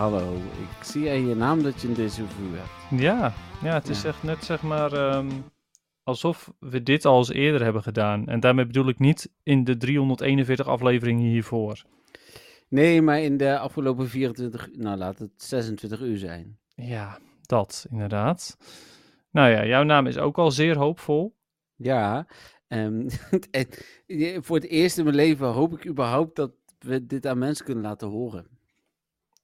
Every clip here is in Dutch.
Hallo. Ik zie aan je naam dat je een déjà vu hebt. Ja, ja het is Ja. echt net zeg maar ehm, alsof we dit al eens eerder hebben gedaan. En daarmee bedoel ik niet in de 341 afleveringen hiervoor. Nee, maar in de afgelopen 24, nou laat het 26 uur zijn. Ja, dat inderdaad. Nou ja, jouw naam is ook al zeer hoopvol. Ja, ehm, en je- voor het eerst in mijn leven hoop ik überhaupt dat we dit aan mensen kunnen laten horen.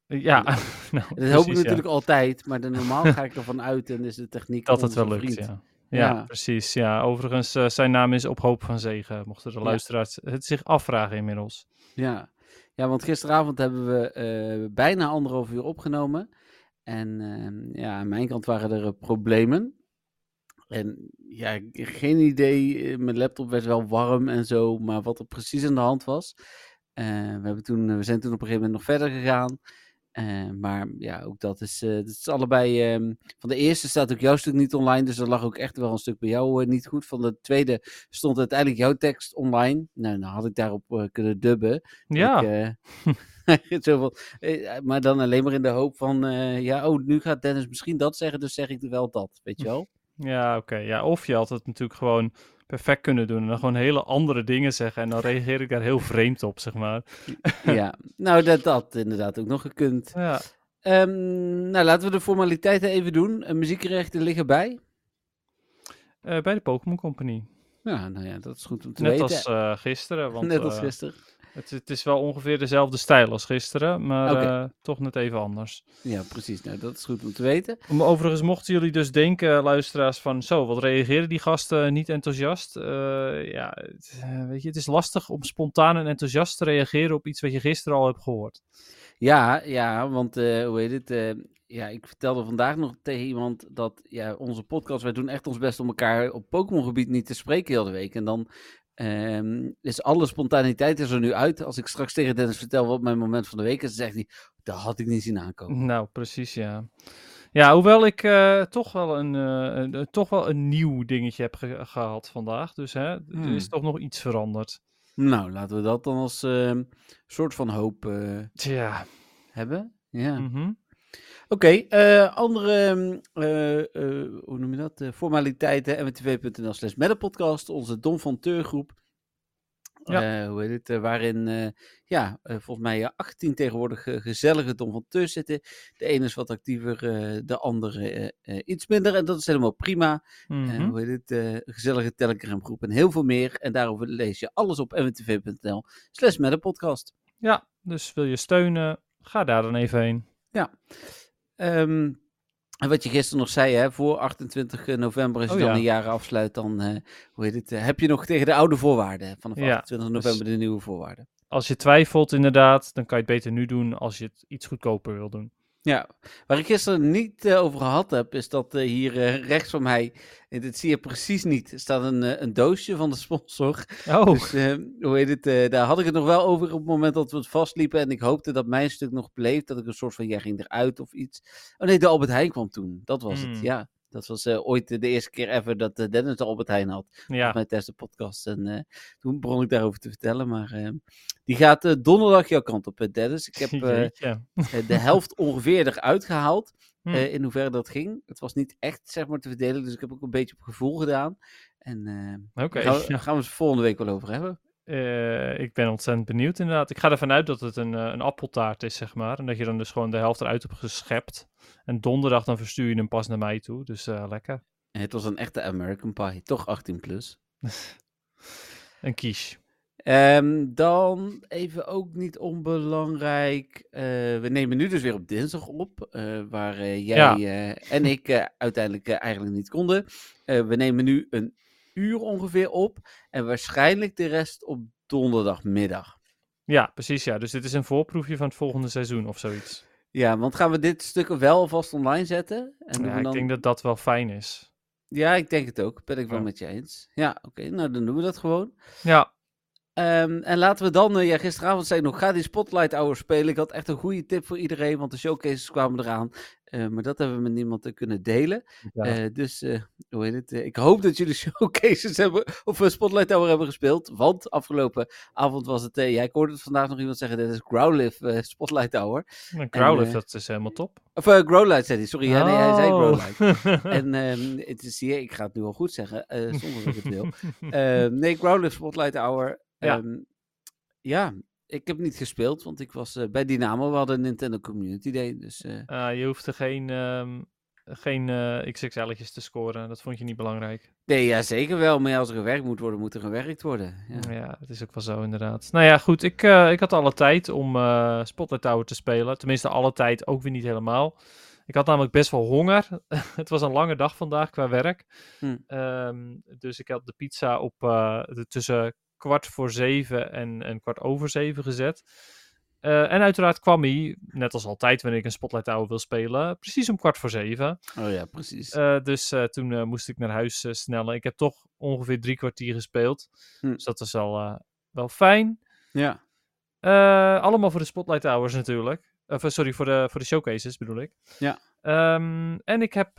Ja, nou, Dat hoop ik ja. natuurlijk altijd, maar dan normaal ga ik ervan uit en is de techniek dat het wel lukt, ja. Ja, Ja. precies. Ja, overigens, eh, zijn naam is Op Hoop van Zegen, mochten de luisteraars het zich afvragen inmiddels. Ja. ja, want gisteravond hebben we eh, bijna anderhalf uur opgenomen. En ehm, ja, aan mijn kant waren er eh, problemen. En ja, geen idee. eh, Mijn laptop werd wel warm en zo, maar wat er precies aan de hand was. eh, we, hebben toen, we zijn toen op een gegeven moment nog verder gegaan. Eh, maar ja, ook dat is, eh dat is allebei. ehm, van de eerste staat ook jouw stuk niet online, dus er lag ook echt wel een stuk bij jou eh, niet goed. Van de tweede stond uiteindelijk jouw tekst online. Nou, dan had ik daarop kunnen dubben. Ja, Ik, zo van, eh, maar dan alleen maar in de hoop van, ja, oh, nu gaat Dennis misschien dat zeggen, dus zeg ik wel dat, weet je wel? ja oké. Ja, of je had het natuurlijk gewoon perfect kunnen doen en dan gewoon hele andere dingen zeggen. En dan reageer ik daar heel vreemd op, zeg maar. ja, nou, dat had inderdaad ook nog gekund. Ja, Ehm, nou, laten we de formaliteiten even doen. Eh, muziekrechten liggen bij. eh, bij de Pokémon Company. Ja, nou ja, dat is goed om te Net weten. als eh, gisteren, want Net als gisteren. Het, het is wel ongeveer dezelfde stijl als gisteren, maar eh, toch net even anders. Ja, precies. Nou, dat is goed om te weten. Maar overigens, mochten jullie dus denken, luisteraars, van zo, wat reageren die gasten niet enthousiast? Eh, ja, het, eh, weet je, het is lastig om spontaan en enthousiast te reageren op iets wat je gisteren al hebt gehoord. Ja, ja, want eh, hoe heet het? ja, ik vertelde vandaag nog tegen iemand dat ja, onze podcast, wij doen echt ons best om elkaar op Pokémon-gebied niet te spreken heel de week. En dan ehm, is alle spontaniteit is er nu uit. Als ik straks tegen Dennis vertel wat mijn moment van de week is, dan zegt hij, dat had ik niet zien aankomen. Nou, precies, ja. Ja, hoewel ik eh, toch, wel een, eh, een- een- toch wel een nieuw dingetje heb ge- gehad vandaag. Dus hè, er Hmm. is toch nog iets veranderd. Nou, laten we dat dan als ehm, soort van hoop eh, Tja. hebben. Ja. mhm. Oké, eh, andere, ehm, eh, eh, hoe noem je dat? Formaliteiten, mwtv.nl slash onze Don van Teur groep. Ja. Hoe heet het? waarin, ja, volgens mij eh, 18 tegenwoordig gezellige Don van Teur zitten. De ene is wat actiever, de andere iets minder. En dat is helemaal prima. Mhm. hoe heet het? gezellige Telegram groep en heel veel meer. En daarover lees je alles op mwtv.nl slash. Ja, dus wil je steunen, ga daar dan even heen. Ehm, en wat je gisteren nog zei, hè, voor 28 november, als je Oh, dan ja. een jaar afsluit, dan eh, hoe heet het, eh, heb je nog tegen de oude voorwaarden. Vanaf Ja, 28 november de nieuwe voorwaarden. Als je twijfelt inderdaad, dan kan je het beter nu doen als je het iets goedkoper wil doen. Ja, waar ik gisteren niet eh, over gehad heb, is dat eh, hier eh, rechts van mij, en dit zie je precies niet, staat een, een doosje van de sponsor. Oh, Dus eh, hoe heet het, daar had ik het nog wel over op het moment dat we het vastliepen. En ik hoopte dat mijn stuk nog bleef, dat ik een soort van, jij ging eruit of iets. Oh nee, de Albert Heijn kwam toen, dat was het, Hmm. ja. Dat was eh, ooit de eerste keer ever dat eh, Dennis de Albert Heijn had. ja. mijn tijdens de podcast. En eh, toen begon ik daarover te vertellen. Maar eh, die gaat donderdag jouw kant op, Dennis. Ik heb de helft ongeveer eruit gehaald. Hm. eh, in hoeverre dat ging. Het was niet echt, zeg maar, te verdelen. Dus ik heb ook een beetje op gevoel gedaan. En Oké, daar gaan, we- ja. gaan we het volgende week wel over hebben. Eh, ik ben ontzettend benieuwd inderdaad. Ik ga ervan uit dat het een, eh, een appeltaart is, zeg maar. En dat je dan dus gewoon de helft eruit hebt geschept. En donderdag dan verstuur je hem pas naar mij toe. Dus eh, lekker. En het was een echte American Pie. Toch 18 plus. Een quiche. Ehm, dan even ook niet onbelangrijk. we nemen nu dus weer op dinsdag op. waar jij Ja. en ik uiteindelijk eigenlijk niet konden. We nemen nu een uur ongeveer op. En waarschijnlijk de rest op donderdagmiddag. Ja, precies ja. Dus dit is een voorproefje van het volgende seizoen of zoiets. Ja, want gaan we dit stuk wel alvast online zetten? En Ja, we ik dan... denk dat dat wel fijn is. Ja, ik denk het ook. Ben ik wel Ja. met je eens. Ja, oké. nou, dan doen we dat gewoon. Ja, Ehm, en laten we dan, ja, gisteravond zei ik nog, ga die Spotlight Hour spelen. Ik had echt een goede tip voor iedereen, want de showcases kwamen eraan. Eh, maar dat hebben we met niemand kunnen delen. ja. Eh, dus, eh, hoe heet het? ik hoop dat jullie showcases hebben, of uh, Spotlight Hour hebben gespeeld. Want afgelopen avond was het, ja, ik hoorde het vandaag nog iemand zeggen, dit is Growlithe Spotlight Hour. een Growlithe, dat is helemaal top. Of uh, Growlight zei hij, sorry. Ja, nee, hij zei Oh. Growlight. En ehm, het is hier, ik ga het nu al goed zeggen, zonder dat ik het wil. Ehm, nee, Growlithe Spotlight Hour. Ja. Ehm, ja, ik heb niet gespeeld, want ik was eh, bij Dynamo. We hadden een Nintendo Community Day, dus... Ah, je hoeft er geen, ehm, geen eh, XXL'tjes te scoren. Dat vond je niet belangrijk. nee, ja, zeker wel. Maar als er gewerkt moet worden, moet er gewerkt worden. Ja. Ja, dat is ook wel zo inderdaad. Nou ja, goed. Ik, ik had alle tijd om Spotlight Tower te spelen. Tenminste, alle tijd ook weer niet helemaal. Ik had namelijk best wel honger. het was een lange dag vandaag qua werk. Hm. Ehm, dus ik had de pizza op de, tussen kwart voor zeven en, en kwart over zeven gezet. Eh, en uiteraard kwam hij, net als altijd wanneer ik een Spotlight Tower wil spelen, precies om kwart voor zeven. Oh ja, precies. Eh, dus eh, toen moest ik naar huis snellen. Ik heb toch ongeveer drie kwartier gespeeld. Hm. Dus dat wel, eh, wel fijn. ja. Allemaal voor de Spotlight Hours natuurlijk. Sorry, voor de, voor de showcases bedoel ik. Ja. Ehm, en ik heb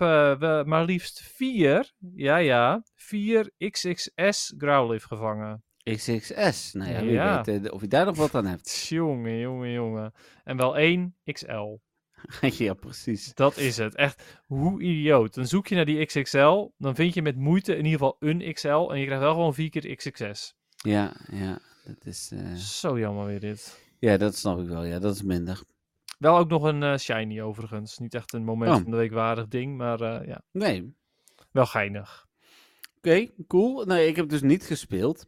maar liefst vier, ja ja, vier XXS Growlithe gevangen. XXS. Nou ja, wie Ja. weet eh, of je daar nog wat aan hebt. Jongen, jongen, jongen. En wel één XL. ja, precies. Dat is het. Echt, hoe idioot. Dan zoek je naar die XXL, dan vind je met moeite in ieder geval een XL en je krijgt wel gewoon vier keer XXS. Ja, ja. Dat is... eh, Zo jammer weer dit. Ja, dat snap ik wel. Ja, dat is minder. Wel ook nog een eh, shiny overigens. Niet echt een moment Oh. van de week waardig ding, maar ja, Nee. wel geinig. Oké, cool. Nee, ik heb dus niet gespeeld.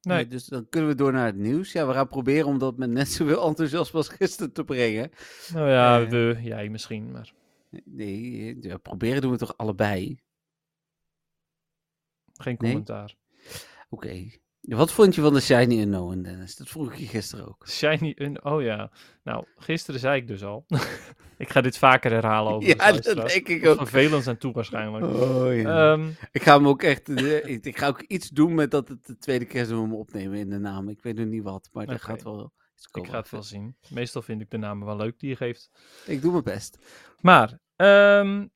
Nee. Dus dan kunnen we door naar het nieuws. Ja, we gaan proberen om dat met net zoveel enthousiasme als gisteren te brengen. Nou ja, Eh. we, jij misschien, maar Nee, ja, proberen doen we toch allebei? geen Nee? commentaar. Oké. Wat vond je van de Shiny Unknown, Dennis? Dat vroeg ik je gisteren ook. Shiny, een, oh ja. Nou, gisteren zei ik dus al. ik ga dit vaker herhalen over ja, dat denk ik ook. Vervelend zijn toe waarschijnlijk. Oh, ja. Ehm, ik ga hem ook echt... eh, ik, ga ook iets doen met dat het de tweede keer zo hem opnemen in de naam. Ik weet nog niet wat, maar dat gaat wel ik ga het wel zien. Meestal vind ik de namen wel leuk die je geeft. Ik doe mijn best. Maar, ehm,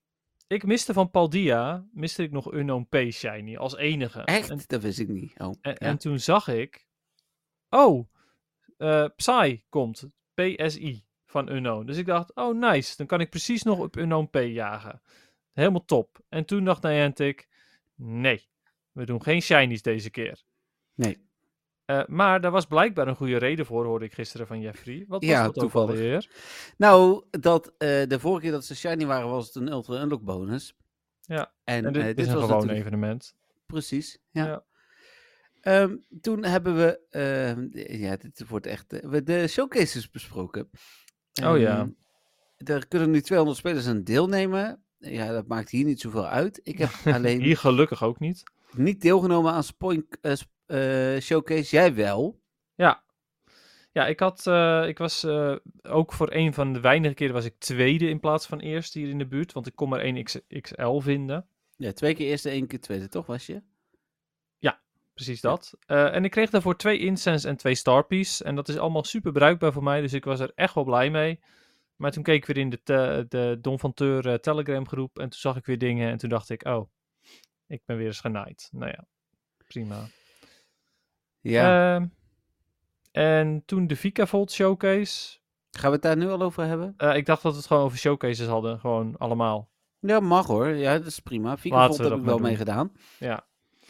ik miste van Paldia, miste ik nog Unknown P Shiny als enige. Echt? En, dat wist ik niet. Oh, en, ja. en toen zag ik, oh, eh, Psy komt, PSI van Unknown. Dus ik dacht, oh nice, dan kan ik precies nog op Unknown P jagen. Helemaal top. En toen dacht Niantic, nee, we doen geen Shinies deze keer. Nee. Eh, maar daar was blijkbaar een goede reden voor, hoorde ik gisteren van Jeffrey. Wat was Ja, dat toevallig. Nou, dat, eh, de vorige keer dat ze shiny waren, was het een ultra unlock bonus. Ja, En, En dit, eh, is een was gewoon natuurlijk- evenement. Precies, ja. Ja. Ehm, toen hebben we, ehm, ja, dit wordt echt, eh, we de showcases besproken. Oh ja. Ehm, Er kunnen nu 200 spelers aan deelnemen. Ja, dat maakt hier niet zoveel uit. Ik heb alleen Hier gelukkig ook niet. niet deelgenomen aan Spoink eh, Showcase. Jij wel. Ja. Ja, ik had, eh, ik was eh, ook voor een van de weinige keren was ik tweede in plaats van eerste hier in de buurt, want ik kon maar één X- XL vinden. Ja, twee keer eerste, één keer tweede, toch was je? Precies dat. En ik kreeg daarvoor twee incense en twee starpies. En dat is allemaal super bruikbaar voor mij, dus ik was er echt wel blij mee. Maar toen keek ik weer in de, de Don van Teur Telegram groep en toen zag ik weer dingen en toen dacht ik, oh, ik ben weer eens genaaid. Nou ja, prima. Ja. Ehm, en toen de Vikavolt showcase. Gaan we het daar nu al over hebben? Eh, ik dacht dat we het gewoon over showcases hadden, gewoon allemaal. Ja, mag hoor. Ja, dat is prima. We heb ik wel mee gedaan. Ja.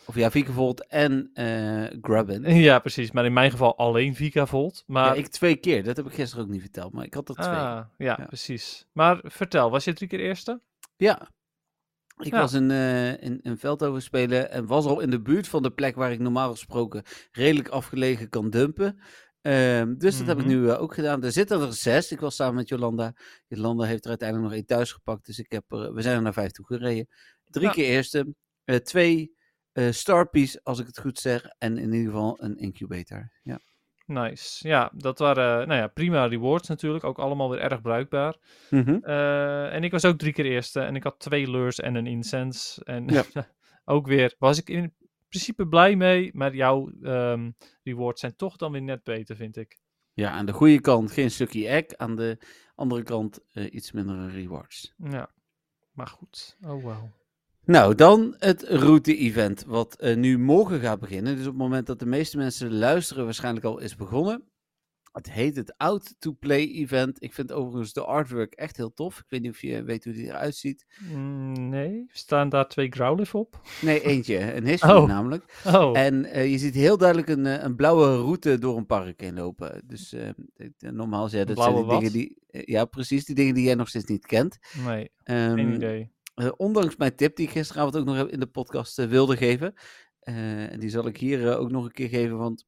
Of ja, Vikavolt en eh Grubbin. ja, precies. Maar in mijn geval alleen Vikavolt. Maar Ja, ik twee keer. Dat heb ik gisteren ook niet verteld, maar ik had er twee. Ah, ja, Ja. precies. Maar vertel, was je drie keer eerste? Ja. Ik Ja. was een, eh in, in Veldhoven spelen en was al in de buurt van de plek waar ik normaal gesproken redelijk afgelegen kan dumpen. Ehm, dus dat heb ik Mhm. nu eh, ook gedaan. Er zitten er zes. Ik was samen met Jolanda. Jolanda heeft er uiteindelijk nog één thuis gepakt. Dus ik heb er, we zijn er naar vijf toe gereden. Drie Ja. keer eerste. eh, twee eh Starpiece, als ik het goed zeg. En in ieder geval een incubator. Ja. Nice. Ja, dat waren nou ja, prima rewards natuurlijk. Ook allemaal weer erg bruikbaar. Mhm. Eh, en ik was ook drie keer eerste. En ik had twee lures en een incense. En Ja. ook weer was ik in principe blij mee. Maar jouw ehm, rewards zijn toch dan weer net beter, vind ik. Ja, aan de goede kant geen stukje egg. Aan de andere kant eh, iets minder rewards. Ja, maar goed. Oh, wow. Nou, dan het route-event, wat eh, nu morgen gaat beginnen. Dus op het moment dat de meeste mensen luisteren, waarschijnlijk al is begonnen. Het heet het Out to Play event. Ik vind overigens de artwork echt heel tof. Ik weet niet of je weet hoe die eruit ziet. Mm, nee, staan daar twee Growlithe op? Nee, eentje. Een history Oh. namelijk. Oh, En eh, je ziet heel duidelijk een, eh, een blauwe route door een park heen lopen. Dus normaal ja, dat zijn dingen die... ja, precies. Die dingen die jij nog steeds niet kent. nee, Ehm, geen idee. Eh, ondanks mijn tip die ik gisteravond ook nog in de podcast eh, wilde geven. eh, en die zal ik hier ook nog een keer geven, want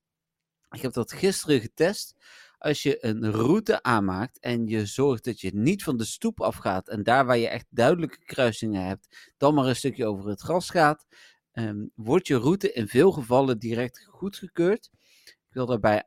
ik heb dat gisteren getest. Als je een route aanmaakt en je zorgt dat je niet van de stoep afgaat en daar waar je echt duidelijke kruisingen hebt, dan maar een stukje over het gras gaat, ehm, wordt je route in veel gevallen direct goedgekeurd. Ik wil daarbij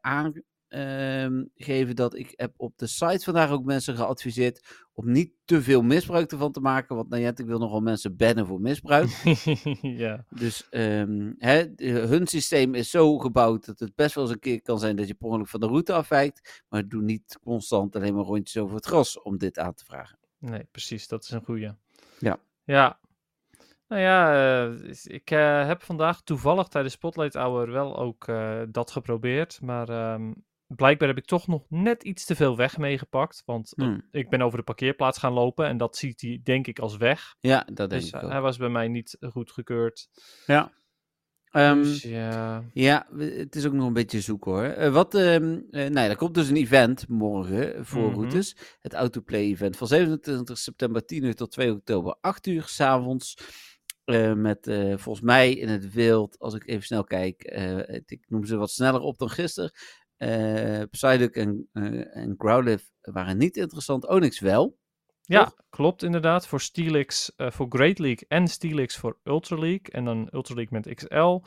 aangeven dat ik heb op de site vandaag ook mensen geadviseerd om niet te veel misbruik ervan te maken. Want nou ja, ik wil nogal mensen bannen voor misbruik. ja, Dus ehm, hè, hun systeem is zo gebouwd dat het best wel eens een keer kan zijn dat je per ongeluk van de route afwijkt. Maar doe niet constant alleen maar rondjes over het gras om dit aan te vragen. nee, precies. Dat is een goeie. Ja. Ja. Nou ja, eh, ik eh, heb vandaag toevallig tijdens Spotlight Hour wel ook eh, dat geprobeerd. Maar ehm, blijkbaar heb ik toch nog net iets te veel weg meegepakt. Want eh, Hmm. ik ben over de parkeerplaats gaan lopen en dat ziet hij denk ik als weg. Ja, dat denk Dus ik eh, ook. hij was bij mij niet goedgekeurd. Ja. Ehm, dus ja, Ja, het is ook nog een beetje zoeken hoor. Eh, wat, ehm eh, nou er komt dus een event morgen voor Mhm. routes. Het Autoplay event van 27 september 10 uur tot 2 oktober 8 uur s'avonds. Eh met eh, volgens mij in het wild, als ik even snel kijk, eh, ik noem ze wat sneller op dan gisteren. Eh Psyduck en, eh en Growlithe waren niet interessant, Onyx wel. ja klopt inderdaad. Voor Steelix, eh, voor Great League en Steelix voor Ultra League. En dan Ultra League met XL.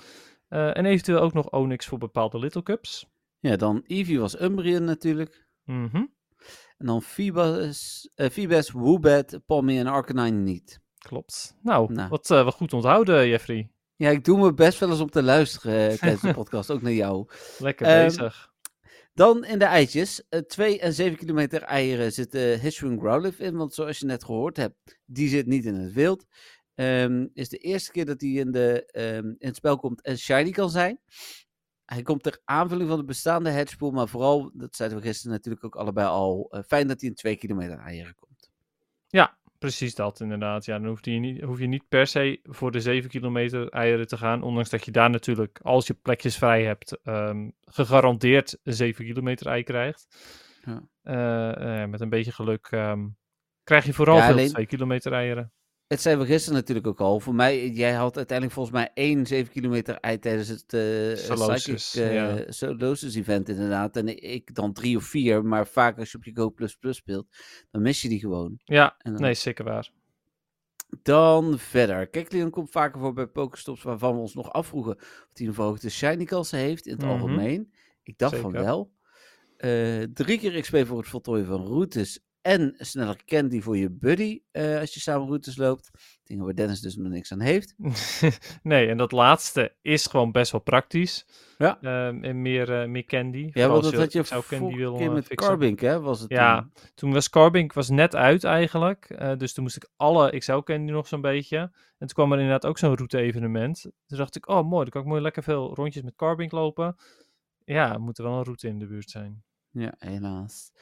En eventueel ook nog Onyx voor bepaalde Little Cups. Ja, dan Eevee was Umbreon natuurlijk. Mhm. En dan eh Feebas Woobat, Palmy en Arcanine niet. Klopt. Nou, Nou. Wat, eh, wat goed onthouden, Jeffrey. Ja, ik doe me best wel eens om te luisteren eh, tijdens de podcast, ook naar jou. Lekker Ehm, bezig. Dan in de eitjes. 2 en 7 kilometer eieren zitten Hisuian Growlithe in, want zoals je net gehoord hebt, die zit niet in het wild. Ehm, is de eerste keer dat hij in, de, ehm, in het spel komt en shiny kan zijn. Hij komt ter aanvulling van de bestaande hedgepool, maar vooral, dat zeiden we gisteren natuurlijk ook allebei al, eh, fijn dat hij in 2 kilometer eieren komt. Precies dat, inderdaad. Ja, dan hoef je, niet, hoef je niet per se voor de 7 kilometer eieren te gaan. Ondanks dat je daar natuurlijk, als je plekjes vrij hebt, ehm, gegarandeerd een 7 kilometer ei krijgt. Ja. Eh, eh, met een beetje geluk ehm, krijg je vooral Ja, veel alleen- 2 kilometer eieren. Het zijn we gisteren natuurlijk ook al. Voor mij, jij had uiteindelijk volgens mij één 7 kilometer ei tijdens het eh Solosis, eh, ja. Solosis event inderdaad. En ik dan drie of vier, maar vaak als je op je Go++ speelt, dan mis je die gewoon. Ja, dan, nee, zeker waar. dan verder. Kekleon komt vaker voor bij Pokestops waarvan we ons nog afvroegen of hij een verhoogde shiny kansen heeft in het Mhm. algemeen. Ik dacht van wel. Eh, drie keer XP voor het voltooien van routes en sneller candy voor je buddy eh, als je samen routes loopt. Dingen waar Dennis dus nog niks aan heeft. nee, en dat laatste is gewoon best wel praktisch. Ja. Ehm, en meer, eh, meer candy. Ja, want dat had je zou candy wil, keer eh, met fixen. Carbink, hè? Was het Ja, toen? toen was Carbink was net uit eigenlijk. dus toen moest ik alle XL candy nog zo'n beetje. En toen kwam er inderdaad ook zo'n route evenement. Toen dacht ik, oh mooi, dan kan ik mooi lekker veel rondjes met Carbink lopen. Ja, moet er wel een route in de buurt zijn. Ja, helaas.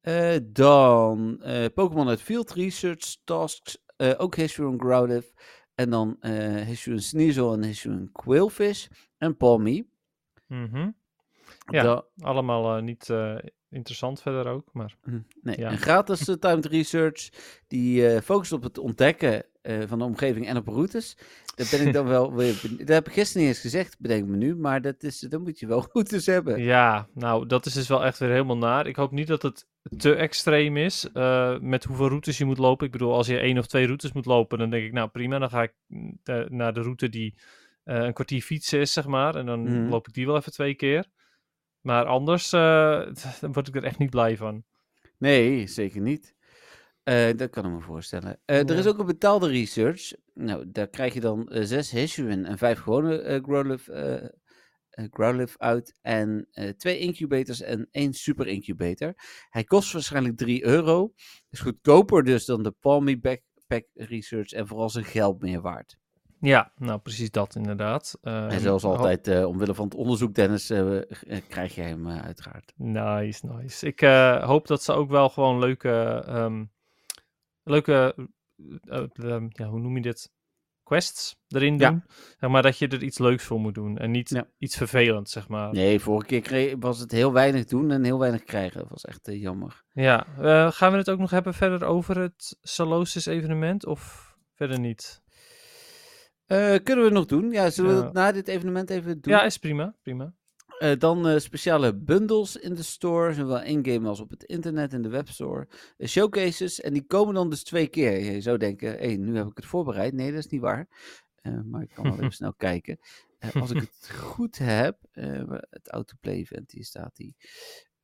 Eh, dan eh, Pokémon uit Field Research Tasks. eh, ook Hisuian Growlithe. En dan eh Hisuian Sneasel en Hisuian Quillfish. En Palmy. Mhm. Ja. Da- Allemaal niet interessant verder ook, maar Hm, Nee, Ja. een gratis timed research die focust op het ontdekken van de omgeving en op routes. Daar ben ik dan wel weer... Dat heb ik gisteren niet eens gezegd, bedenk me nu. Maar dat, is, dat moet je wel goed eens hebben. Ja, nou, dat is dus wel echt weer helemaal naar. Ik hoop niet dat het te extreem is eh, met hoeveel routes je moet lopen. Ik bedoel, als je één of twee routes moet lopen, dan denk ik, nou prima, dan ga ik de- naar de route die eh, een kwartier fietsen is, zeg maar. En dan Mhm. loop ik die wel even twee keer. Maar anders dan word ik er echt niet blij van. Nee, zeker niet. Dat kan ik me voorstellen. Ja. Er is ook een betaalde research. Nou, daar krijg je dan zes Hisuian en vijf gewone Growlithe Growlithe uit en uh, twee incubators en één super incubator. Hij kost waarschijnlijk 3 euro. Is goedkoper dus dan de Palmy Backpack Research en vooral zijn geld meer waard. Ja, nou precies dat inderdaad. Uh, en zoals altijd, uh, omwille van het onderzoek, Dennis, uh, krijg je hem uiteraard. Nice, nice. Ik hoop dat ze ook wel gewoon leuke, um, leuke, ja, hoe noem je dit? Quests erin doen. Ja. Zeg maar dat je er iets leuks voor moet doen en niet ja. iets vervelends, zeg maar. Nee, vorige keer kreeg, was het heel weinig doen en heel weinig krijgen. Dat was echt uh, jammer. Ja, uh, gaan we het ook nog hebben verder over het Salosis evenement of verder niet? Uh, kunnen we nog doen? Ja, zullen we het na dit evenement even doen? Ja, is prima, prima. Uh, dan uh, speciale bundles in de store, zowel in-game als op het internet in de webstore. Uh, showcases, en die komen dan dus twee keer. Je zou denken, hey, nu heb ik het voorbereid. Nee, dat is niet waar. maar ik kan wel even snel kijken. als ik het goed heb, het autoplay event, hier staat die.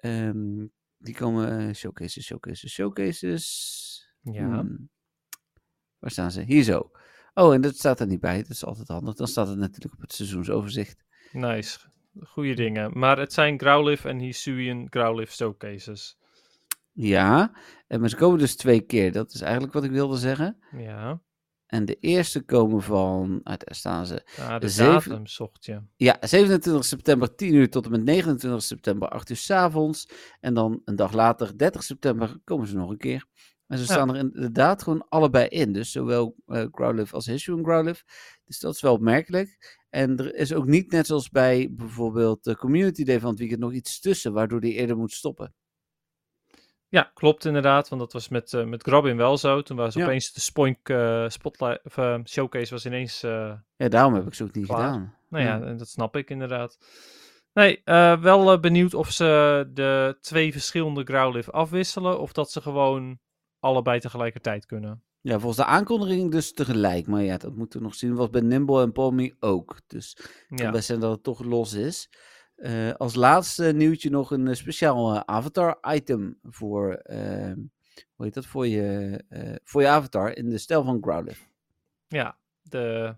Um, die komen showcases, showcases, showcases. Ja. Hmm. Waar staan ze? Hier zo. Oh, en dat staat er niet bij. Dat is altijd handig. Dan staat het natuurlijk op het seizoensoverzicht. Nice goede dingen. Maar het zijn Growlithe en Hisuian Growlithe showcases. Ja, en maar ze komen dus twee keer. Dat is eigenlijk wat ik wilde zeggen. Ja. En de eerste komen van, daar staan ze. Ja, de zeven... datum zocht je. Ja, 27 september 10 uur tot en met 29 september 8 uur s avonds. En dan een dag later, 30 september, komen ze nog een keer. En ze staan er inderdaad gewoon allebei in. Dus zowel uh, Growlithe als Hisuian Growlithe. Dus dat is wel opmerkelijk. En er is ook niet net zoals bij bijvoorbeeld de Community Day van het weekend nog iets tussen, waardoor die eerder moet stoppen. Ja, klopt inderdaad, want dat was met, uh, met Grobin wel zo. Toen was ja. opeens de Spoink uh, spotlight, of, uh, showcase was ineens... ja, daarom heb ik ze ook niet klaar. gedaan. Nou ja, ja, dat snap ik inderdaad. Nee, wel benieuwd of ze de twee verschillende Growlithe afwisselen, of dat ze gewoon allebei tegelijkertijd kunnen. Ja, volgens de aankondiging dus tegelijk. Maar ja, dat moeten we nog zien. Was bij Nimble en Palmy ook. Dus kan best zijn dat het toch los is. Uh, als laatste nieuwtje nog een uh, speciaal uh, avatar-item voor, ehm, hoe heet dat, voor je, voor je avatar in de stijl van Growlithe. Ja, de,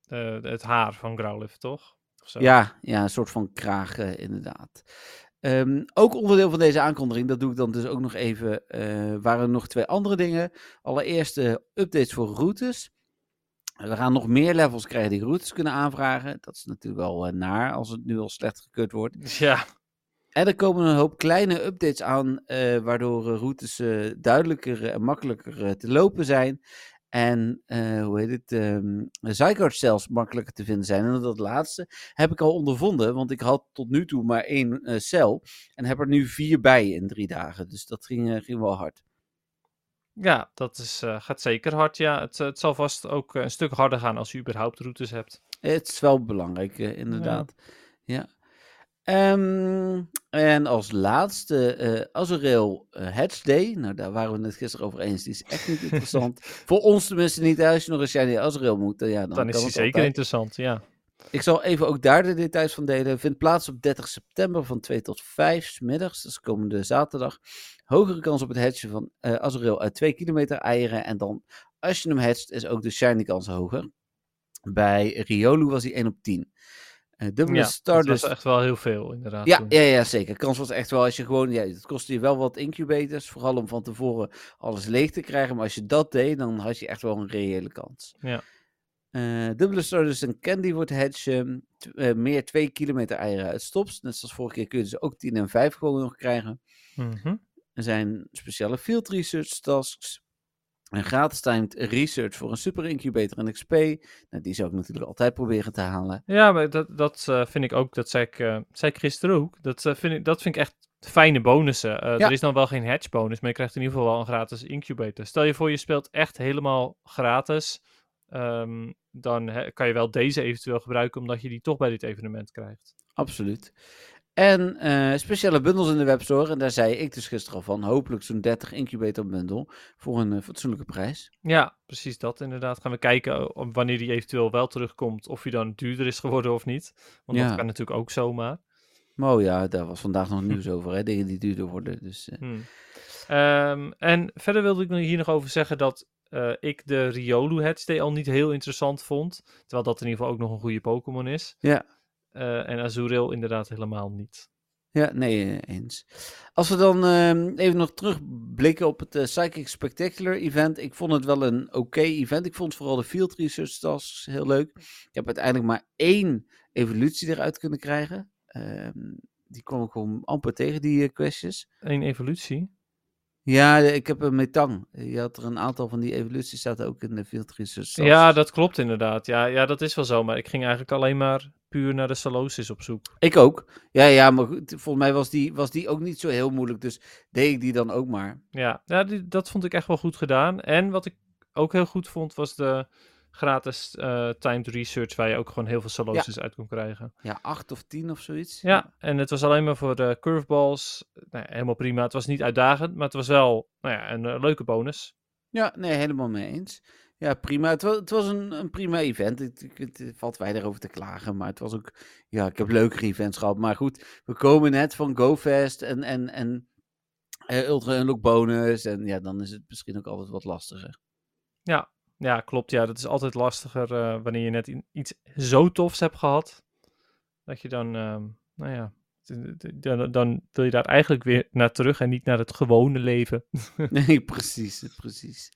de, het haar van Growlithe, toch? Ja, ja, een soort van kraag inderdaad. Um, ook onderdeel van deze aankondiging, dat doe ik dan dus ook nog even, uh, waren er nog twee andere dingen. Allereerst uh, updates voor routes. We gaan nog meer levels krijgen die routes kunnen aanvragen. Dat is natuurlijk wel uh, naar als het nu al slecht gekeurd wordt. Ja. En er komen een hoop kleine updates aan, waardoor routes duidelijker en makkelijker te lopen zijn. En uh, hoe heet het? Um, Zygarde zelfs makkelijker te vinden zijn. En dat laatste heb ik al ondervonden, want ik had tot nu toe maar één uh, cel. En heb er nu vier bij in drie dagen. Dus dat ging, uh, ging wel hard. Ja, dat is, gaat zeker hard. Ja, het, het zal vast ook een stuk harder gaan als je überhaupt routes hebt. Het is wel belangrijk, inderdaad. Ja. ja. Um, en als laatste uh, Azureel uh, Hatch Day. Nou, daar waren we het gisteren over eens. Die is echt niet interessant. Voor ons tenminste niet. Als je nog eens jij die Azureel moet, uh, ja, dan, dan is die zeker interessant, ja. Ik zal even ook daar de details van delen. Vindt plaats op 30 september van 2 tot 5 s middags. Dat is komende zaterdag. Hogere kans op het hatchen van uh, Azureel uit 2 kilometer eieren. En dan, als je hem hatcht, is ook de shiny kans hoger. Bij Riolu was hij 1 op 10. Uh, dubbele ja, Stardust. Dat was echt wel heel veel, inderdaad. Ja, ja, ja, zeker. Kans was echt wel als je gewoon. Ja, het kostte je wel wat incubators. Vooral om van tevoren alles leeg te krijgen. Maar als je dat deed, dan had je echt wel een reële kans. Ja. Uh, dubbele Stardust en Candy wordt hatchen. Uh, meer 2 kilometer eieren uit stops. Net zoals vorige keer kun je dus ook 10 en 5 gewoon nog krijgen. Mm -hmm. Er zijn speciale field research tasks. Een gratis timed research voor een super incubator en XP. Nou, die zou ik natuurlijk altijd proberen te halen. Ja, maar dat, dat uh, vind ik ook, dat zei ik, uh, zei ik gisteren ook. Dat, uh, vind ik, dat vind ik echt fijne bonussen. Ja. Er is dan wel geen hatch bonus, maar je krijgt in ieder geval wel een gratis incubator. Stel je voor, je speelt echt helemaal gratis. Um, dan kan je wel deze eventueel gebruiken, omdat je die toch bij dit evenement krijgt. Absoluut. En uh, speciale bundels in de webstore. En daar zei ik dus gisteren al van. Hopelijk zo'n 30 incubator bundel. Voor een uh, fatsoenlijke prijs. Ja, precies dat inderdaad. Gaan we kijken uh, wanneer die eventueel wel terugkomt. Of hij dan duurder is geworden of niet. Want ja. dat kan natuurlijk ook zomaar. Oh ja, daar was vandaag nog nieuws over, hè? dingen die duurder worden. Dus, eh. Hmm. Ehm, en verder wilde ik hier nog over zeggen dat eh, ik de Riolu Headstay al niet heel interessant vond. Terwijl dat in ieder geval ook nog een goede Pokémon is. Ja. Eh, en Azurill inderdaad helemaal niet. Ja, nee, eh, eens. Als we dan ehm, even nog terugblikken op het eh, Psychic Spectacular event. Ik vond het wel een oké event. Ik vond vooral de Field Research Tasks heel leuk. Ik heb uiteindelijk maar één evolutie eruit kunnen krijgen. Ehm, die kwam ik gewoon amper tegen, die questjes. Eén evolutie. Ja, ik heb een metang. Je had er een aantal van die evoluties zaten ook in de Field Research. Ja, dat klopt inderdaad. Ja, ja, dat is wel zo. Maar ik ging eigenlijk alleen maar puur naar de Salosis op zoek. Ik ook. Ja, ja, maar goed, volgens mij was die, was die ook niet zo heel moeilijk. Dus deed ik die dan ook maar. Ja, ja die, dat vond ik echt wel goed gedaan. En wat ik ook heel goed vond, was de gratis eh, timed research, waar je ook gewoon heel veel Salosis uit kon krijgen. Ja, acht of tien of zoiets. Ja, en het was alleen maar voor de curveballs. Nou, ja, helemaal prima. Het was niet uitdagend, maar het was wel nou ja, een eh, leuke bonus. Ja, nee, helemaal mee eens. Ja, prima. Het was, het was een, een prima event. Het, het, het valt weinig over te klagen, maar het was ook... Ja, ik heb leukere events gehad. Maar goed, we komen net van GoFest en, en, en eh, Ultra Unlock bonus. En ja, dan is het misschien ook altijd wat lastiger. Ja, ja klopt. Ja, dat is altijd lastiger eh, wanneer je net iets zo tofs hebt gehad. Dat je dan, ehm, nou ja, dan, dan wil je daar eigenlijk weer naar terug en niet naar het gewone leven. Nee, precies, precies.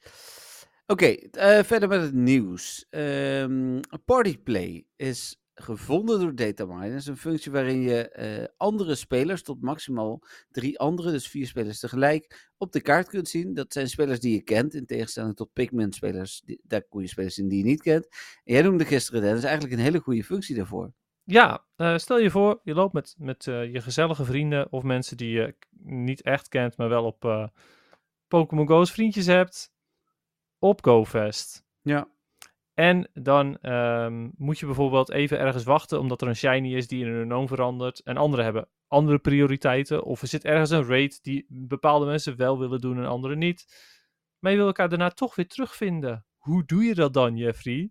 Oké, eh, verder met het nieuws. Ehm Partyplay is gevonden door dataminers. Een functie waarin je eh, andere spelers, tot maximaal drie andere, dus vier spelers tegelijk, op de kaart kunt zien. Dat zijn spelers die je kent, in tegenstelling tot Pikmin-spelers. Daar kon je spelers zien die je niet kent. En jij noemde gisteren, dat is eigenlijk een hele goede functie daarvoor. Ja, eh, stel je voor, je loopt met, met eh, je gezellige vrienden of mensen die je niet echt kent, maar wel op Pokémon Go's vriendjes hebt, op GoFest. Ja. En dan ehm, moet je bijvoorbeeld even ergens wachten, omdat er een shiny is die in een unknown verandert. En anderen hebben andere prioriteiten. Of er zit ergens een raid die bepaalde mensen wel willen doen en anderen niet. Maar je wil elkaar daarna toch weer terugvinden. Hoe doe je dat dan, Jeffrey?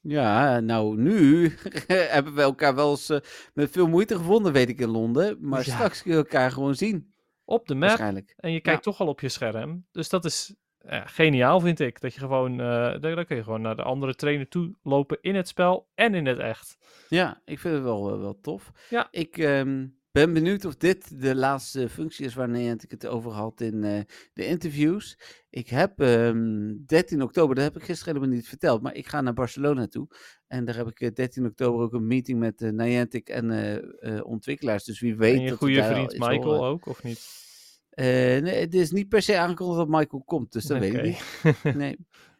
Ja, nou nu hebben we elkaar wel eens eh, met veel moeite gevonden, weet ik in Londen. Maar Ja. straks kun je elkaar gewoon zien, Op de map. waarschijnlijk. En je kijkt toch al op je scherm. Dus dat is ja, geniaal, vind ik. Dat je gewoon, eh dan, kun je gewoon naar de andere trainer toe lopen in het spel en in het echt. Ja, ik vind het wel, eh, wel tof. Ja. Ik ehm, ben benieuwd of dit de laatste functie is wanneer ik het over had in eh, de interviews. Ik heb ehm, 13 oktober, dat heb ik gisteren helemaal niet verteld, maar ik ga naar Barcelona toe. En daar heb ik eh, 13 oktober ook een meeting met uh, Niantic en eh, eh, ontwikkelaars. Dus wie weet en je dat goede vriend Michael horen. ook, of niet? Eh, nee, het is niet per se aangekondigd dat Michael komt, dus dat weet ik niet. Nee.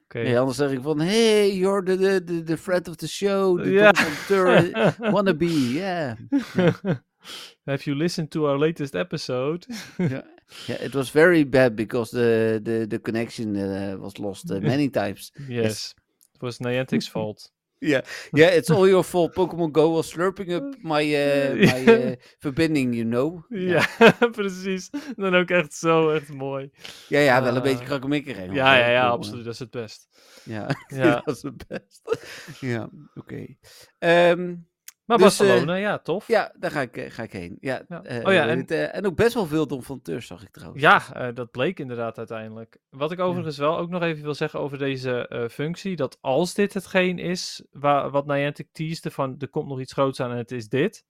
Nee, anders zeg ik van, hey, you're the, the, the, the friend of the show, the ja. wannabe, yeah. Have you listened to our latest episode? Yeah, it was very bad because the the, the connection uh, was lost uh, many times. yes. It was Niantic's fault. Yeah, it's all your fault. Pokemon Go was slurping up my uh, my uh, verbinding, you know. Ja, precies. Dan ook echt zo, echt mooi. ja, ja, wel een Ah. beetje krakkemikkig. Ja, ja, ja, absoluut. Dat is het best. Ja, Ja. dat is het best. ja, oké. Ehm, Maar Dus, Barcelona, ja, tof. ja, daar ga ik, eh, ga ik heen. Ja, Ja. eh, Oh ja, en- heet het, eh, en ook best wel veel Don van Teur zag ik trouwens. Ja, eh, dat bleek inderdaad uiteindelijk. Wat ik overigens wel ook nog even wil zeggen over deze eh, functie, dat als dit hetgeen is waar, wat Niantic teaste van er komt nog iets groots aan en het is dit,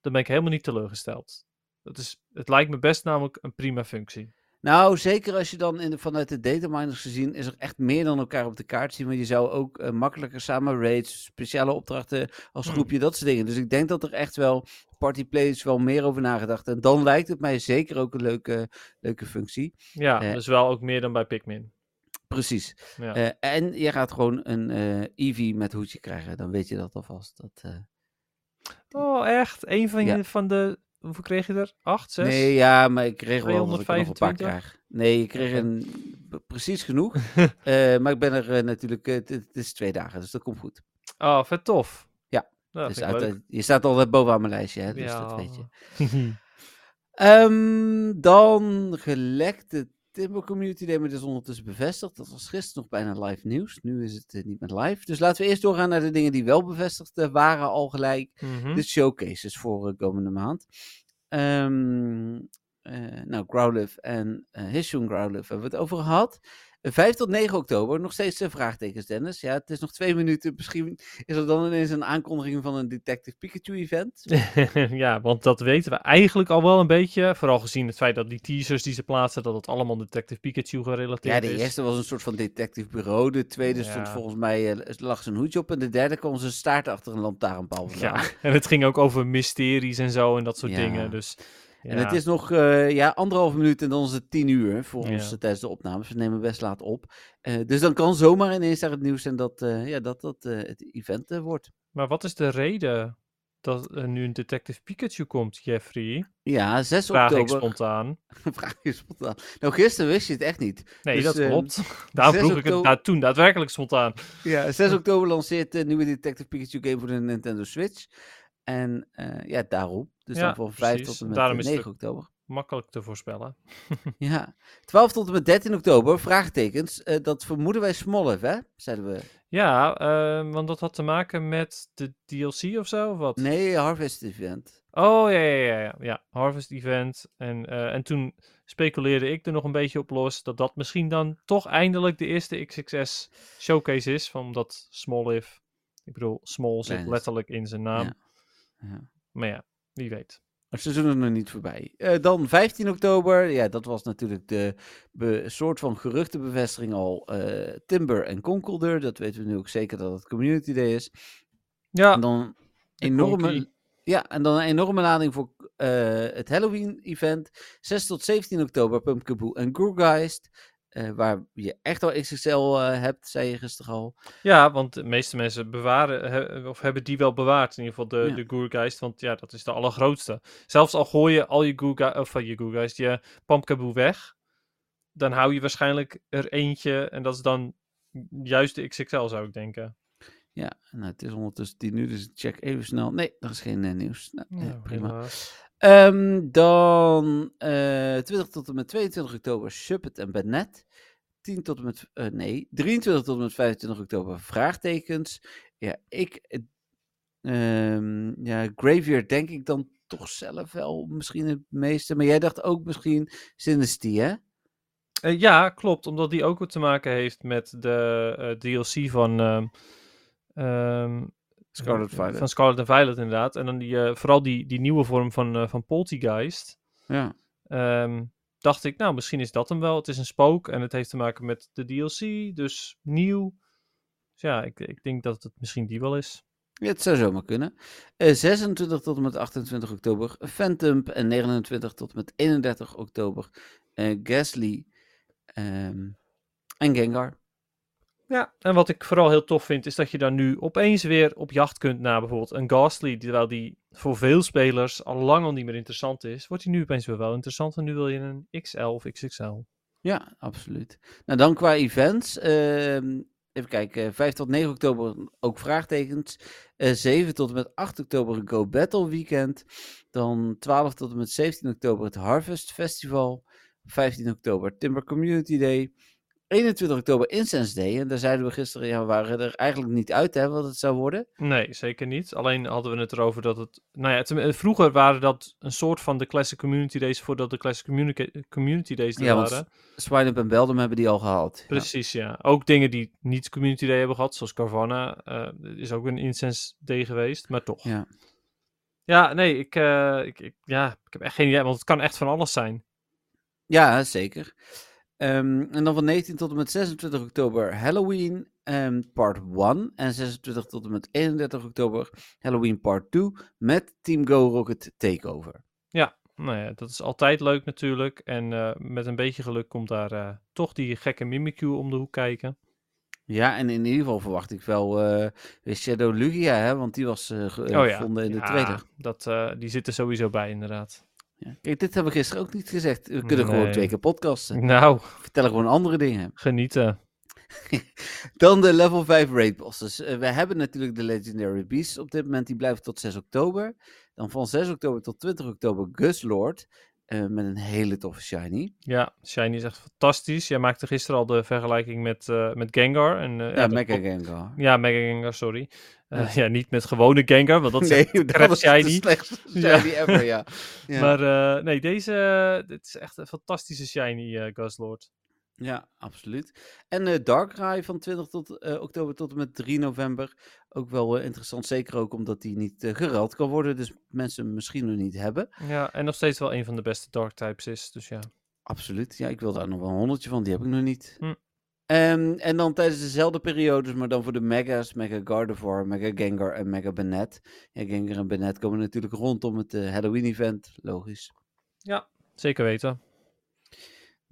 dan ben ik helemaal niet teleurgesteld. Dat is, het lijkt me best namelijk een prima functie. Nou, zeker als je dan in de, vanuit de dataminers gezien is er echt meer dan elkaar op de kaart zien. Want je zou ook eh, makkelijker samen raids, speciale opdrachten als Hmm. groepje, dat soort dingen. Dus ik denk dat er echt wel partyplays wel meer over nagedacht. En dan lijkt het mij zeker ook een leuke, leuke functie. Ja, Eh. dus wel ook meer dan bij Pikmin. Precies. Ja. Eh, en je gaat gewoon een Eevee met hoedje krijgen. Dan weet je dat alvast. Dat, oh, echt? Een van, Ja. je, van de, hoeveel kreeg je er? Acht, zes? Nee, ja, maar ik kreeg wel dat ik nog een paar 225? krijg. Nee, ik kreeg een, precies genoeg. Eh, maar ik ben er eh, natuurlijk, eh, het is twee dagen, dus dat komt goed. Oh, vet tof. Ja, Dus uit- je staat altijd bovenaan mijn lijstje, hè, dus ja. dat weet je. Ehm, dan gelekte Timber Community Day, maar is ondertussen bevestigd. Dat was gisteren nog bijna live nieuws. Nu is het eh, niet meer live. Dus laten we eerst doorgaan naar de dingen die wel bevestigd eh, waren al gelijk. Mhm. De showcases voor eh, komende maand. Eh, nou, Growlithe en uh, Hishun Growlithe hebben we het over gehad. 5 tot 9 oktober, nog steeds de vraagtekens, Dennis. Ja, het is nog twee minuten. Misschien is er dan ineens een aankondiging van een Detective Pikachu-event. ja, want dat weten we eigenlijk al wel een beetje. Vooral gezien het feit dat die teasers die ze plaatsen, dat het allemaal Detective Pikachu gerelateerd is. Ja, de eerste was een soort van detective bureau. De tweede ja. stond volgens mij, uh, lag zijn hoedje op. En de derde kwam zijn staart achter een lantaarnpaal. Ja, en het ging ook over mysteries en zo en dat soort ja. dingen. Dus en het is nog uh, ja, anderhalf minuut en dan is het tien uur voor ons ja. tijdens de opnames. We nemen best laat op. Uh, dus dan kan zomaar ineens daar het nieuws zijn dat uh, ja, dat, dat het event wordt. Maar wat is de reden dat er nu een Detective Pikachu komt, Jeffrey? Ja, 6 Vraag oktober. Ik spontaan. Vraag je spontaan. Nou, gisteren wist je het echt niet. Nee, dus, dat klopt. Daarom vroeg ik het nou, toen daadwerkelijk spontaan. Ja, 6 oktober lanceert de nieuwe Detective Pikachu game voor de Nintendo Switch. En uh, ja, daarom. Dus ja, dan van 5 precies. tot en met Daarom 9 is oktober. Makkelijk te voorspellen. ja, 12 tot en met 13 oktober, vraagtekens. Uh, dat vermoeden wij Smollev, hè? Zeiden we. Ja, uh, want dat had te maken met de DLC of zo, of wat? Nee, Harvest Event. Oh, ja, ja, ja. ja. ja Harvest Event. En, uh, en toen speculeerde ik er nog een beetje op los dat dat misschien dan toch eindelijk de eerste XXS showcase is. Van dat Smollev, ik bedoel, Small zit letterlijk in zijn naam. Ja. Ja. Maar ja, wie weet. Het seizoen is nog niet voorbij. Uh, dan 15 oktober. Ja, dat was natuurlijk de soort van geruchtenbevestiging al. Uh, Timber en Conkelder. Dat weten we nu ook zeker dat het Community Day is. Ja, En dan enorme, ja, en dan een enorme lading voor uh, het Halloween-event. 6 tot 17 oktober Pumpkaboo en Gourgeist. Uh, waar je echt al XXL uh, hebt, zei je gisteren al. Ja, want de meeste mensen bewaren, he, of hebben die wel bewaard. In ieder geval de, Ja. de Gourgeist, want ja, dat is de allergrootste. Zelfs al gooi je al je Gourgeist, of je Gourgeist, je Pumpkaboo weg, dan hou je waarschijnlijk er eentje. En dat is dan juist de XXL, zou ik denken. Ja, nou, het is ondertussen 10 uur, dus check even snel. Nee, er is geen uh, nieuws. Nou, Ja, eh, prima. helaas. Um, dan uh, 20 tot en met 22 oktober Suppet en Benet. 10 tot en met, uh, nee, 23 tot en met 25 oktober vraagtekens. Ja, ik, um, ja, Graveyard denk ik dan toch zelf wel misschien het meeste. Maar jij dacht ook misschien Synesty, hè? Uh, ja, klopt. Omdat die ook wat te maken heeft met de DLC van... Um, Scarlet Violet. Van Scarlet and Violet, inderdaad. En dan die, uh, vooral die, die nieuwe vorm van, uh, van Poltergeist. Ja. Um, dacht ik, nou, misschien is dat hem wel. Het is een spook en het heeft te maken met de DLC, dus nieuw. Dus ja, ik, ik denk dat het misschien die wel is. Ja, het zou zomaar kunnen. Uh, 26 tot en met 28 oktober Phantom en 29 tot en met 31 oktober uh, Gasly um, en Gengar. Ja, en wat ik vooral heel tof vind, is dat je dan nu opeens weer op jacht kunt naar bijvoorbeeld een Ghastly, terwijl die voor veel spelers al lang al niet meer interessant is, wordt die nu opeens weer wel interessant en nu wil je een XL of XXL. Ja, absoluut. Nou, dan qua events. Uh, even kijken, 5 tot 9 oktober ook vraagtekens. Uh, 7 tot en met 8 oktober een Go Battle Weekend. Dan 12 tot en met 17 oktober het Harvest Festival. 15 oktober Timber Community Day. 21 oktober Incense Day. En daar zeiden we gisteren, ja, we waren er eigenlijk niet uit hè, wat het zou worden. Nee, zeker niet. Alleen hadden we het erover dat het... Nou ja, het, vroeger waren dat een soort van de Classic Community Days voordat de Classic Community Days er ja, waren. Swineup en Beldum hebben die al gehad. Precies, ja. ja. Ook dingen die niet Community Day hebben gehad, zoals Carvana. Uh, is ook een Incense Day geweest, maar toch. Ja, ja nee, ik, uh, ik, ik, ja, ik heb echt geen idee, want het kan echt van alles zijn. Ja, zeker. Um, en dan van 19 tot en met 26 oktober Halloween um, part 1. En 26 tot en met 31 oktober Halloween part 2 met Team Go Rocket Takeover. Ja, nou ja, dat is altijd leuk natuurlijk. En uh, met een beetje geluk komt daar uh, toch die gekke Mimikyu om de hoek kijken. Ja, en in ieder geval verwacht ik wel uh, Shadow Lugia, hè, want die was oh, ja. gevonden in de ja, trailer. Dat, die zit er sowieso bij, inderdaad. Ja. Kijk, dit hebben we gisteren ook niet gezegd. We kunnen Nee. gewoon twee keer podcasten. Nou, vertellen gewoon andere dingen. genieten. Dan de level 5 raid bosses. Uh, we hebben natuurlijk de Legendary Beasts op dit moment. Die blijven tot 6 oktober. Dan van 6 oktober tot 20 oktober Guslord. Eh, met een hele toffe shiny. Ja, Shiny is echt fantastisch. Jij maakte gisteren al de vergelijking met, eh, met Gengar. En, eh, Ja, Mega. Gengar. Ja, Mega Gengar, sorry. Ja. ja. niet met gewone Gengar, want dat is echt dat is de shiny. slechtste Ja. shiny ever, ja. ja. Maar nee, deze dit is echt een fantastische shiny Guzzlord. Ja, absoluut. En eh Darkrai van 20 tot, eh, oktober tot en met 3 november. Ook wel eh, interessant, zeker ook omdat die niet geruild kan worden. Dus mensen hem misschien nog niet hebben. Ja, en nog steeds wel een van de beste Dark types is. Dus ja. Absoluut. Ja, ik wil daar nog wel een honderdje van. Die heb ik nog niet. Hm. Ehm, en dan tijdens dezelfde periodes, maar dan voor de Mega's. Mega Gardevoir, Mega Gengar en Mega Banette. Ja, Gengar en Banette komen natuurlijk rondom het Halloween-event. Logisch. Zeker weten.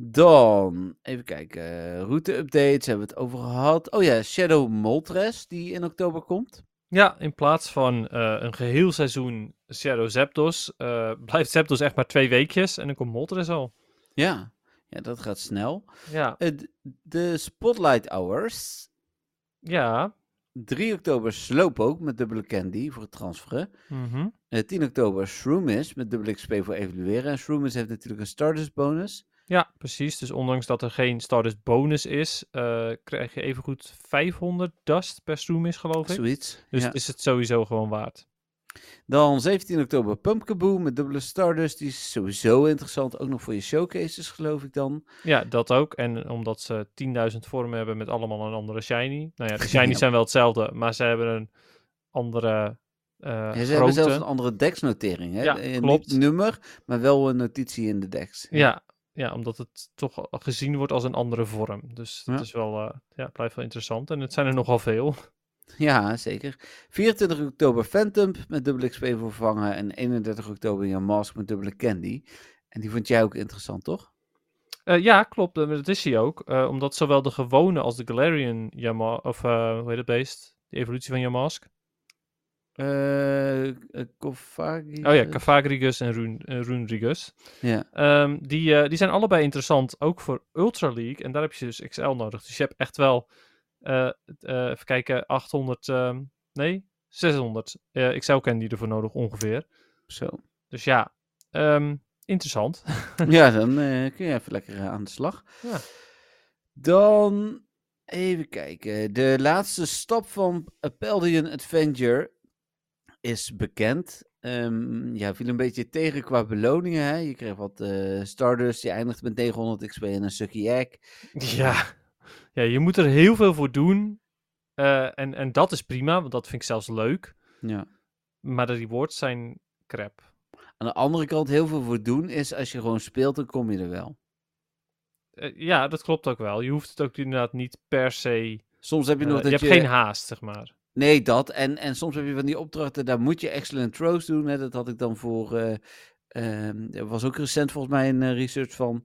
Dan, even kijken. route-updates hebben we het over gehad. Oh ja, Shadow Moltres, die in oktober komt. Ja, in plaats van eh, een geheel seizoen Shadow Zapdos, eh, blijft Zapdos echt maar twee weekjes en dan komt Moltres al. Ja, ja dat gaat snel. Ja, Eh, de Spotlight Hours. ja. 3 oktober Slowpoke met dubbele candy voor het transferen. mhm. Eh, 10 oktober Shroomis met dubbele XP voor evalueren. En Shroomis heeft natuurlijk een Stardust bonus. Ja, precies. Dus ondanks dat er geen Stardust bonus is, eh, krijg je evengoed 500 dust per Stroomis, geloof ik. Zoiets. Dus ja. is het sowieso gewoon waard. Dan 17 oktober Pumpkaboo met dubbele Stardust. Die is sowieso interessant. Ook nog voor je showcases geloof ik dan. Ja, dat ook. En omdat ze 10.000 vormen hebben met allemaal een andere shiny. Nou ja, de shinies Ja. zijn wel hetzelfde, maar ze hebben een andere eh Ja, ze hebben zelfs een andere dex-notering. Hè? Ja, Eh, klopt. Niet nummer, maar wel een notitie in de dex. Ja, ja, omdat het toch gezien wordt als een andere vorm. Dus dat Ja. is wel, eh, ja, blijft wel interessant. En het zijn er nogal veel. Ja, zeker. 24 oktober Phantom met dubbele XP vervangen. En 31 oktober Jan Mask met dubbele Candy. En die vond jij ook interessant, toch? Eh, ja, klopt. eh, Dat is hij ook. omdat zowel de gewone als de Galarian Yama of hoe heet het beest? De evolutie van Yamask. Eh eh, Kofagi. Oh ja, Cavagrigus en eh, Runrigus. Ja, Ehm, die, die zijn allebei interessant, ook voor Ultra League. En daar heb je dus XL nodig. Dus je hebt echt wel, even kijken, 800, ehm, nee, 600 eh XL candy ervoor nodig ongeveer. zo. Dus ja, ehm, interessant. ja, dan kun je even lekker aan de slag. Ja. Dan even kijken. De laatste stap van Apeldian Adventure is bekend. Ehm, ja, viel een beetje tegen qua beloningen. Hè? Je kreeg wat eh, Stardust, je eindigt met 900 XP en een Sucky Egg. Ja. ja, je moet er heel veel voor doen. Eh, en, en dat is prima, want dat vind ik zelfs leuk. Ja. Maar de rewards zijn crap. Aan de andere kant, heel veel voor doen is als je gewoon speelt, dan kom je er wel. Eh, ja, dat klopt ook wel. Je hoeft het ook inderdaad niet per se... Soms heb je nog je dat hebt geen haast, zeg maar. Nee, dat. En, en soms heb je van die opdrachten, daar moet je excellent throws doen. Hè. Dat had ik dan voor. er was ook recent volgens mij een eh, research van.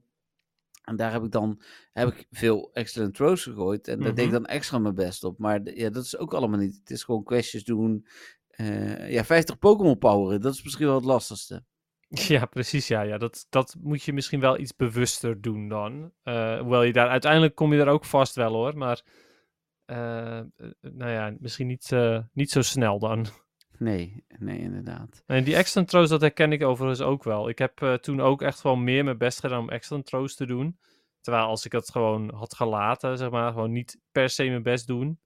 En daar heb ik dan heb ik veel excellent throws gegooid. En daar deed ik Mhm. dan extra mijn best op. Maar ja, dat is ook allemaal niet. Het is gewoon questjes doen. Eh, ja, 50 Pokémon poweren. Dat is misschien wel het lastigste. Ja, precies. Ja, ja. Dat, dat moet je misschien wel iets bewuster doen dan. Hoewel je daar uiteindelijk kom je daar ook vast wel hoor. Maar nou ja, misschien niet, eh, niet zo snel dan. Nee, nee, inderdaad. En die excellent throws, dat herken ik overigens ook wel. Ik heb eh, toen ook echt gewoon meer mijn best gedaan om excellent throws te doen. Terwijl als ik het gewoon had gelaten, zeg maar, gewoon niet per se mijn best doen,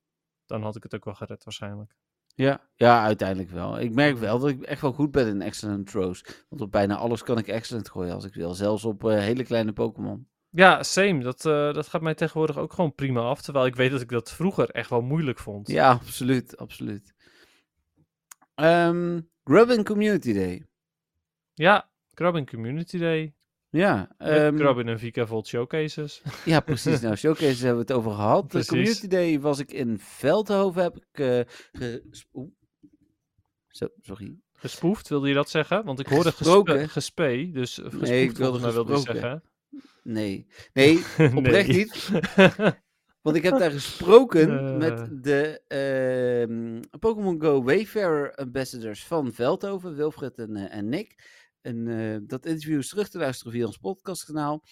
dan had ik het ook wel gered waarschijnlijk. Ja, ja, uiteindelijk wel. Ik merk wel dat ik echt wel goed ben in excellent throws. Want op bijna alles kan ik excellent gooien als ik wil. Zelfs op eh, hele kleine Pokémon. Ja, same. Dat, eh, dat gaat mij tegenwoordig ook gewoon prima af. Terwijl ik weet dat ik dat vroeger echt wel moeilijk vond. Ja, absoluut, absoluut. Ehm Grubbin Community Day. Ja, Grabbing Community Day. Ja, Met ehm, Grabbing en Vika Volt Showcases. ja, precies. Nou, showcases hebben we het over gehad. De Precies. Community Day was ik in Veldhoven. Heb ik ges- oeh. Zo, sorry. Gespoefd, wilde je dat zeggen? Want ik hoorde Gesproken. gespe, dus gespoefd ik wilde wilde je gesproken. zeggen. Nee, nee, oprecht Nee. niet. Want ik heb daar gesproken Eh. met de ehm, Pokémon Go Wayfarer Ambassadors van Veldhoven, Wilfred en, eh, en Nick. En eh, dat interview is terug te luisteren via ons podcastkanaal.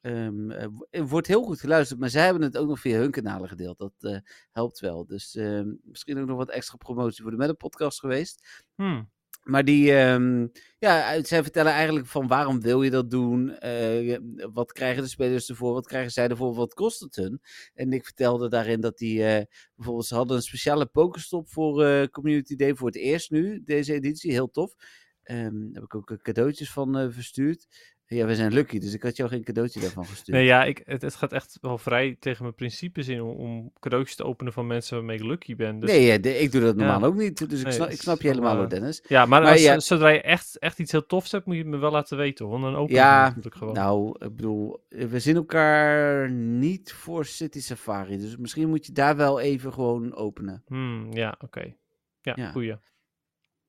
Ehm, eh, w- er wordt heel goed geluisterd, maar zij hebben het ook nog via hun kanalen gedeeld. Dat helpt wel. Dus ehm, misschien ook nog wat extra promotie voor de Meta podcast geweest. Hmm. Maar die, ehm, ja, zij vertellen eigenlijk van waarom wil je dat doen? Eh, wat krijgen de spelers ervoor? Wat krijgen zij ervoor? Wat kost het hun? En ik vertelde daarin dat die, eh, bijvoorbeeld, ze hadden een speciale pokerstop voor eh, Community Day voor het eerst nu, deze editie. Heel tof. Ehm, daar heb ik ook cadeautjes van verstuurd. Ja, we zijn lucky, dus ik had jou geen cadeautje daarvan gestuurd. Nee, ja, ik, het, het gaat echt wel vrij tegen mijn principes in om, om cadeautjes te openen van mensen waarmee ik lucky ben. Dus... Nee, ja, ik doe dat normaal ook niet, dus ik, snap, ik snap je helemaal hoor, Dennis. Ja, maar, maar als, ja, zodra je echt, echt iets heel tofs hebt, moet je het me wel laten weten, want dan open ja, natuurlijk gewoon. nou, ik bedoel, we zien elkaar niet voor City Safari, dus misschien moet je daar wel even gewoon openen. Hmm, ja, oké. Ja, ja, goeie.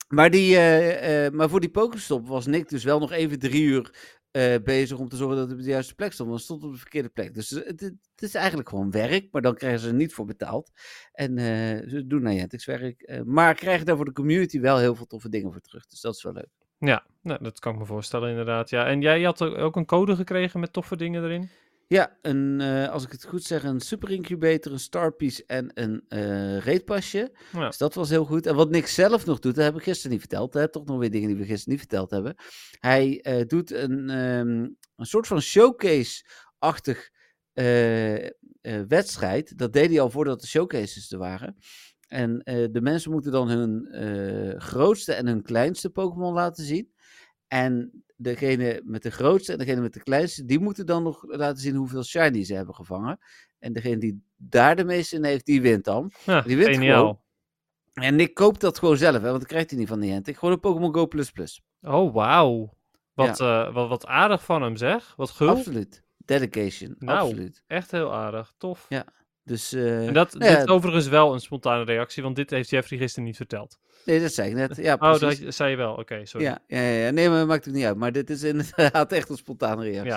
Maar, die, uh, uh, maar voor die pokerstop was Nick dus wel nog even drie uur uh, bezig om te zorgen dat het op de juiste plek stond. Want het stond op de verkeerde plek. Dus het, is eigenlijk gewoon werk, maar dan krijgen ze er niet voor betaald. En uh, ze doen Niantic's werk. Uh, maar krijgen daar voor de community wel heel veel toffe dingen voor terug. Dus dat is wel leuk. Ja, nou, dat kan ik me voorstellen inderdaad. Ja. En jij had ook een code gekregen met toffe dingen erin? Ja, een, uh, als ik het goed zeg, een super incubator, een starpiece en een uh, reetpasje. Ja. Dus dat was heel goed. En wat Nick zelf nog doet, dat heb ik gisteren niet verteld. Hè? Toch nog weer dingen die we gisteren niet verteld hebben. Hij uh, doet een, um, een soort van showcase-achtig wedstrijd. Dat deed hij al voordat de showcases er waren. En de mensen moeten dan hun grootste en hun kleinste Pokémon laten zien. En degene met de grootste en degene met de kleinste, die moeten dan nog laten zien hoeveel shiny ze hebben gevangen. En degene die daar de meeste in heeft, die wint dan. Ja, die wint geniaal. gewoon. En ik koop dat gewoon zelf, hè, want dat krijgt hij niet van Niantic. Gewoon een Pokémon Go++. Oh, wauw. Wat, ja. uh, wat, wat aardig van hem, zeg. Wat gul. Absoluut. Dedication. Nou, absoluut. echt heel aardig. Tof. Ja. Dus, uh, en dat, nou dit is overigens wel een spontane reactie, want dit heeft Jeffrey gisteren niet verteld. Nee, dat zei ik net. Ja, oh, dat zei je wel. Oké, sorry. Ja, ja, ja, nee, maar dat maakt het niet uit. Maar dit is inderdaad echt een spontane reactie.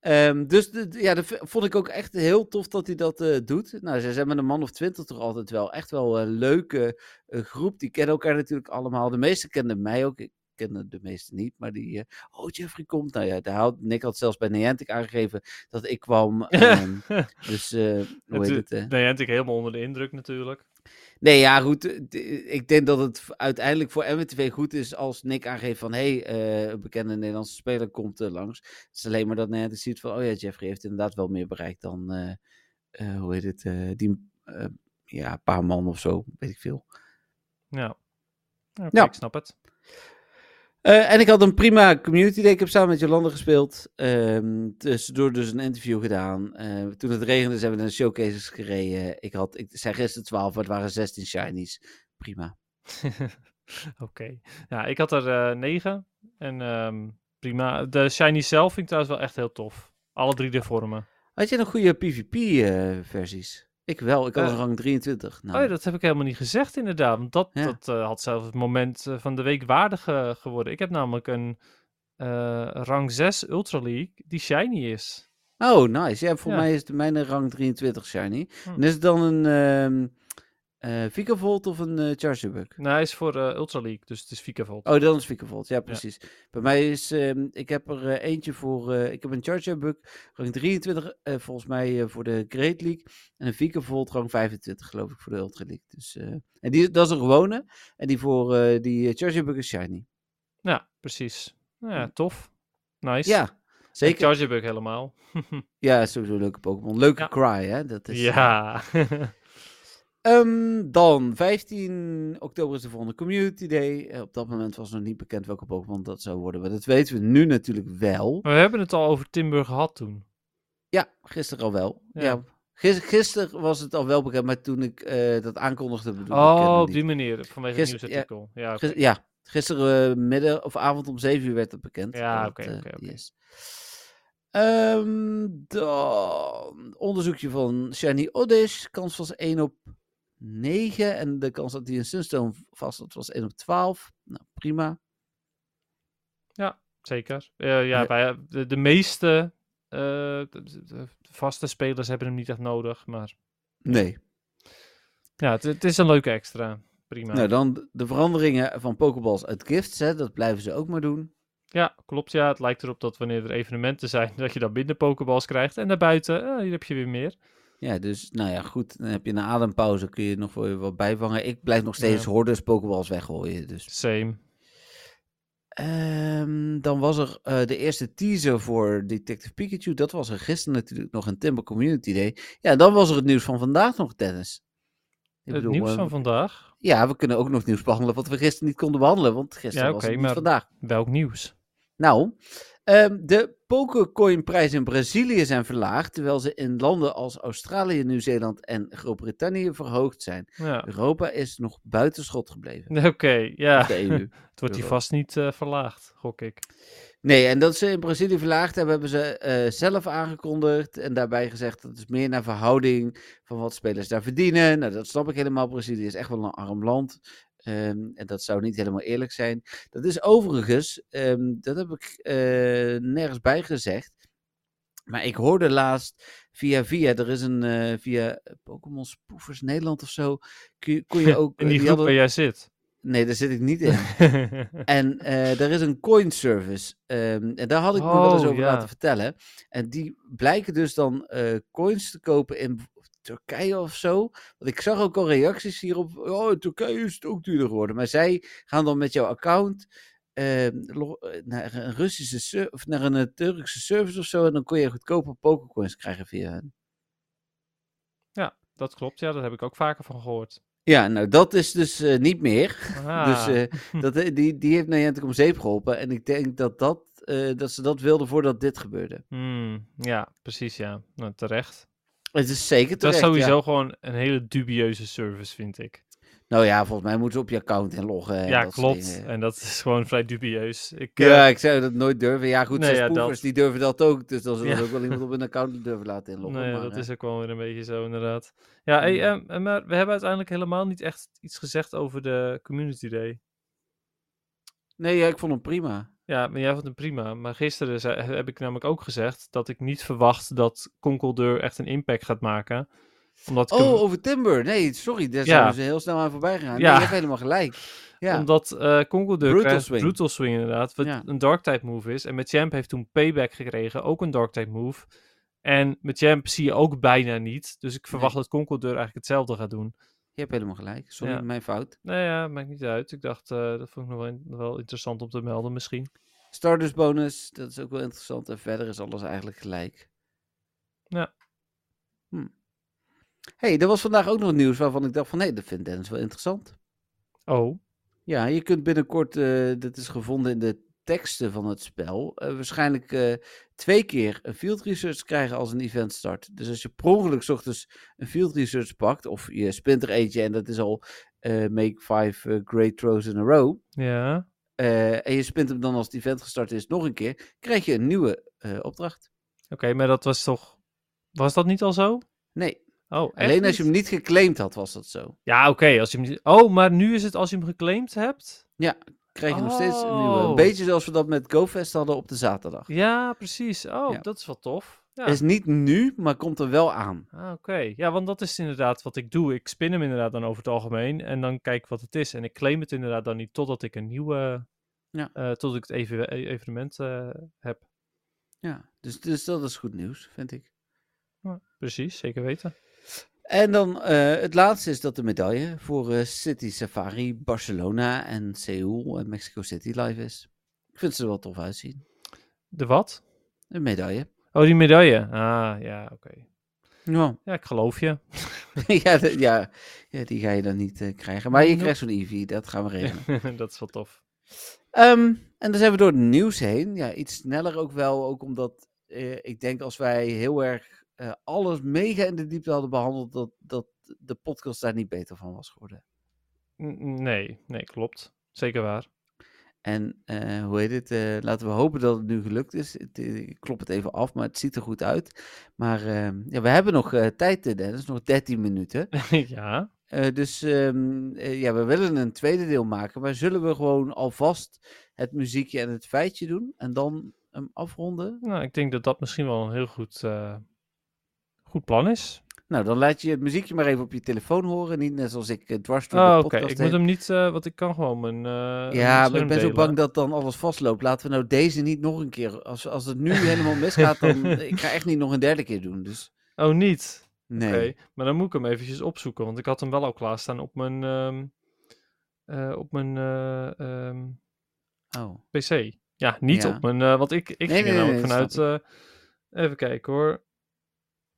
Ja. Um, dus ja, dat vond ik ook echt heel tof dat hij dat uh, doet. Nou, ze zijn met een man of twintig toch altijd wel echt wel een leuke uh, groep. Die kennen elkaar natuurlijk allemaal. De meesten kenden mij ook. Ik kende de meeste niet, maar die... Uh, oh, Jeffrey komt. Nou ja, daar had, Nick had zelfs bij Niantic aangegeven dat ik kwam. Um, dus, hoe heet het? Niantic helemaal onder de indruk natuurlijk. Nee, ja, goed. Ik denk dat het uiteindelijk voor MWTV goed is als Nick aangeeft van... hé, hey, uh, een bekende Nederlandse speler komt uh, langs. Het is alleen maar dat Niantic ziet van... oh ja, Jeffrey heeft inderdaad wel meer bereikt dan... Uh, hoe heet het? die ja, paar man of zo, weet ik veel. Ja, okay, ja. ik snap het. Uh, en ik had een prima community day. Ik heb samen met Jolanda gespeeld. Um, tussendoor dus een interview gedaan. Uh, toen het regende zijn we naar de showcases gereden. Ik, had, ik zei gisteren 12, maar het waren 16 shinies. Prima. Oké. Okay. Ja, ik had er uh, 9. En um, prima. De shinies zelf vind ik trouwens wel echt heel tof. Alle drie de vormen. Had je nog goede PvP-versies? Ik wel, ik had uh, rang 23. Nou. Oh ja, dat heb ik helemaal niet gezegd inderdaad. Want dat, ja. dat uh, had zelfs het moment uh, van de week waardig geworden. Ik heb namelijk een rang 6 Ultra League die shiny is. Oh, nice. Ja, voor ja. mij is de, mijn rang 23 shiny. Hm. En is het dan een... Um, uh, Vikavolt of een uh, Chargerbug? Nee, hij is voor uh, Ultra League, dus het is Vikavolt. Oh, dan is Vikavolt, ja precies. Ja. Bij mij is, uh, ik heb er eentje voor, ik heb een Chargerbug, rang 23, volgens mij voor de Great League. En een Vikavolt, rang 25 geloof ik, voor de Ultra League. Dus, en die, dat is een gewone, en die voor die Chargerbug is shiny. Ja, precies. Nou ja, tof. Nice. Ja, zeker. Chargerbug helemaal. ja, sowieso een leuke Pokémon. Leuke ja. Cry, hè? Dat is, ja. Um, dan, 15 oktober is de volgende Community Day. Uh, op dat moment was nog niet bekend welke Pokémon dat zou worden. Maar dat weten we nu natuurlijk wel. We hebben het al over Timber gehad toen. Ja, gisteren al wel. Ja. ja. Gisteren, gisteren was het al wel bekend, maar toen ik uh, dat aankondigde... Bedoel, oh, op die manier, vanwege Gister, het nieuwsartikel. Ja, ja, okay. ja gisteren uh, midden of avond om 7 uur werd het bekend. Ja, oké, oké, oké. Um, dan onderzoekje van Shiny Oddish. Kans was 1 op 9. En de kans dat hij een Sunstone vast had was 1 op 12. Nou, prima. Ja, zeker. Uh, ja, bij, de, de meeste uh, de, de vaste spelers hebben hem niet echt nodig, maar... Nee. Ja, het, het is een leuke extra. Prima. Nou, dan de veranderingen van Pokeballs uit gifts, hè, dat blijven ze ook maar doen. Ja, klopt. Ja, het lijkt erop dat wanneer er evenementen zijn, dat je dan minder Pokeballs krijgt. En daarbuiten, uh, hier heb je weer meer. Ja, dus nou ja, goed. Dan heb je een adempauze, kun je nog weer wat bijvangen. Ik blijf nog steeds ja. hordes Pokeballs weggooien. Dus. Same. Ehm, dan was er eh, de eerste teaser voor Detective Pikachu. Dat was er gisteren natuurlijk nog een Timber Community Day. Ja, dan was er het nieuws van vandaag nog, Dennis. Ik het bedoel, nieuws eh, van vandaag? Ja, we kunnen ook nog nieuws behandelen wat we gisteren niet konden behandelen. Want gisteren Ja, was het niet vandaag. Welk nieuws? Nou, ehm, de Pokercoin-prijzen in Brazilië zijn verlaagd, terwijl ze in landen als Australië, Nieuw-Zeeland en Groot-Brittannië verhoogd zijn. Ja. Europa is nog buitenschot gebleven. Oké, ja. De EU. Het wordt hier vast niet eh, verlaagd, gok ik. Nee, en dat ze in Brazilië verlaagd hebben, hebben ze eh, zelf aangekondigd. En daarbij gezegd dat het is meer naar verhouding van wat spelers daar verdienen. Nou, dat snap ik helemaal. Brazilië is echt wel een arm land. Ehm, en dat zou niet helemaal eerlijk zijn. Dat is overigens, ehm, dat heb ik eh, nergens bij gezegd. Maar ik hoorde laatst via via, er is een eh, via Pokémon Spoofers Nederland of zo. Kun je, kon je ook. In die die groep hadden- waar jij zit. Nee, daar zit ik niet in. En eh er is een coin service. ehm, en daar had ik me wel eens Oh, over ja. laten vertellen. En die blijken dus dan eh, coins te kopen in Turkije of zo. Want ik zag ook al reacties hierop. Oh, Turkije is het ook duurder geworden. Maar zij gaan dan met jouw account ehm, eh, naar een Russische of naar een eh, Turkse service of zo. En dan kon je goedkope pokercoins krijgen via hen. ja, dat klopt. Ja, daar heb ik ook vaker van gehoord. Ja, nou dat is dus eh, niet meer. Ah, Dus dat, die, die heeft Niantic om zeep geholpen. En ik denk dat, dat, dat ze dat wilden voordat dit gebeurde. hmm, ja, precies, ja. Nou, terecht. Het is zeker Dat terecht, is sowieso ja. gewoon een hele dubieuze service, vind ik. Nou ja, volgens mij moeten ze op je account inloggen. en ja, dat klopt. En dat is gewoon vrij dubieus. Ik, eh, Ja, ik zou dat nooit durven. Ja, goed, Nee, ja, dat. die durven dat ook. Dus dan zullen Ja. ook wel iemand op hun account durven laten inloggen. nee, maar, dat eh, is ook wel weer een beetje zo, inderdaad. Ja, hey, ehm, maar we hebben uiteindelijk helemaal niet echt iets gezegd over de Community Day. Nee, ja, ik vond hem prima. Ja, maar jij vond het prima. Maar gisteren zei- heb ik namelijk ook gezegd dat ik niet verwacht dat Conkeldeur echt een impact gaat maken. Omdat hem- Oh, over Timber. Nee, sorry, daar Ja. zijn ze heel snel aan voorbij gegaan. Nee, Ja. je hebt helemaal gelijk. Ja, Omdat eh Conkeldeur Brutal krijgt Swing. Brutal Swing inderdaad, wat Ja. een Dark Type move is. En met Champ heeft toen Payback gekregen, ook een Dark Type move. En met Champ zie je ook bijna niet. Dus ik verwacht dat Conkeldeur eigenlijk hetzelfde gaat doen. Je hebt helemaal gelijk. Sorry, Ja. mijn fout. Nou ja, maakt niet uit. Ik dacht, eh, dat vond ik nog wel, in- wel interessant om te melden misschien. Stardust bonus, dat is ook wel interessant. En verder is alles eigenlijk gelijk. Ja. Hm. hey, er was vandaag ook nog nieuws waarvan ik dacht van... nee, dat vindt Dennis wel interessant. Oh, Ja, je kunt binnenkort, eh dat is gevonden in de teksten van het spel, eh, waarschijnlijk eh, twee keer een field research krijgen als een event start. Dus als je per ongeluk ochtends een field research pakt, of je spint er eentje en dat is al eh, make five great throws in a row, ja. en je spint hem dan als het event gestart is nog een keer, krijg je een nieuwe opdracht. Oké, maar dat was toch... Was dat niet al zo? Nee, Oh, alleen als je hem niet geclaimd had, was dat zo. Ja, oké. als je hem niet... Oh, maar nu is het als je hem geclaimd hebt? Krijg je nog steeds een nieuwe. Oh. Een beetje zoals we dat met GoFest hadden op de zaterdag. Ja, precies. Oh, Ja. dat is wel tof. Ja. Is niet nu, maar komt er wel aan. Ah, oké. Ja, want dat is inderdaad wat ik doe. Ik spin hem inderdaad dan over het algemeen en dan kijk ik wat het is. En ik claim het inderdaad dan niet totdat ik een nieuwe, Ja. eh, tot ik het even, evenement eh, heb. Ja, dus, dus dat is goed nieuws, vind ik. Precies, zeker weten. En dan eh, het laatste is dat de medaille voor eh, City Safari, Barcelona en Seoul en Mexico City live is. Ik vind ze er wel tof uitzien. De wat? Een medaille. Oh, die medaille. Ah, ja, oké. Ja, Ja, ik geloof je. ja, de- ja, ja, die ga je dan niet eh, krijgen. Maar je krijgt zo'n EV, dat gaan we regelen. dat is wel tof. Ehm, en dan zijn we door het nieuws heen. Ja, iets sneller ook wel. Ook omdat ik denk als wij heel erg eh, alles mega in de diepte hadden behandeld, dat, dat de podcast daar niet beter van was geworden. Nee, nee, klopt. Zeker waar. En eh, hoe heet het? eh, laten we hopen dat het nu gelukt is. Het, ik klop het even af, maar het ziet er goed uit. Maar ehm, ja, we hebben nog tijd, Dennis. Nog 13 minuten. ja. Dus ehm, eh, ja, we willen een tweede deel maken. Maar zullen we gewoon alvast het muziekje en het feitje doen? En dan hem afronden? Nou, ik denk dat dat misschien wel een heel goed, goed plan is. Nou, dan laat je het muziekje maar even op je telefoon horen. Niet net zoals ik eh, dwars door Oh, de oké. podcast Ik heen. moet hem niet, eh, want ik kan gewoon mijn. eh, Ja, mijn maar ik ben zo bang dat dan alles vastloopt. Laten we nou deze niet nog een keer. Als, als het nu helemaal misgaat, dan. Ik ga echt niet nog een derde keer doen. Dus Oh, niet. nee. Oké, maar dan moet ik hem eventjes opzoeken, want ik had hem wel al klaarstaan op mijn. ehm, eh, op mijn. eh, ehm, Oh. PC. Ja, niet Ja. op mijn... want ik, ik Nee, ging er namelijk nee, vanuit... even kijken hoor.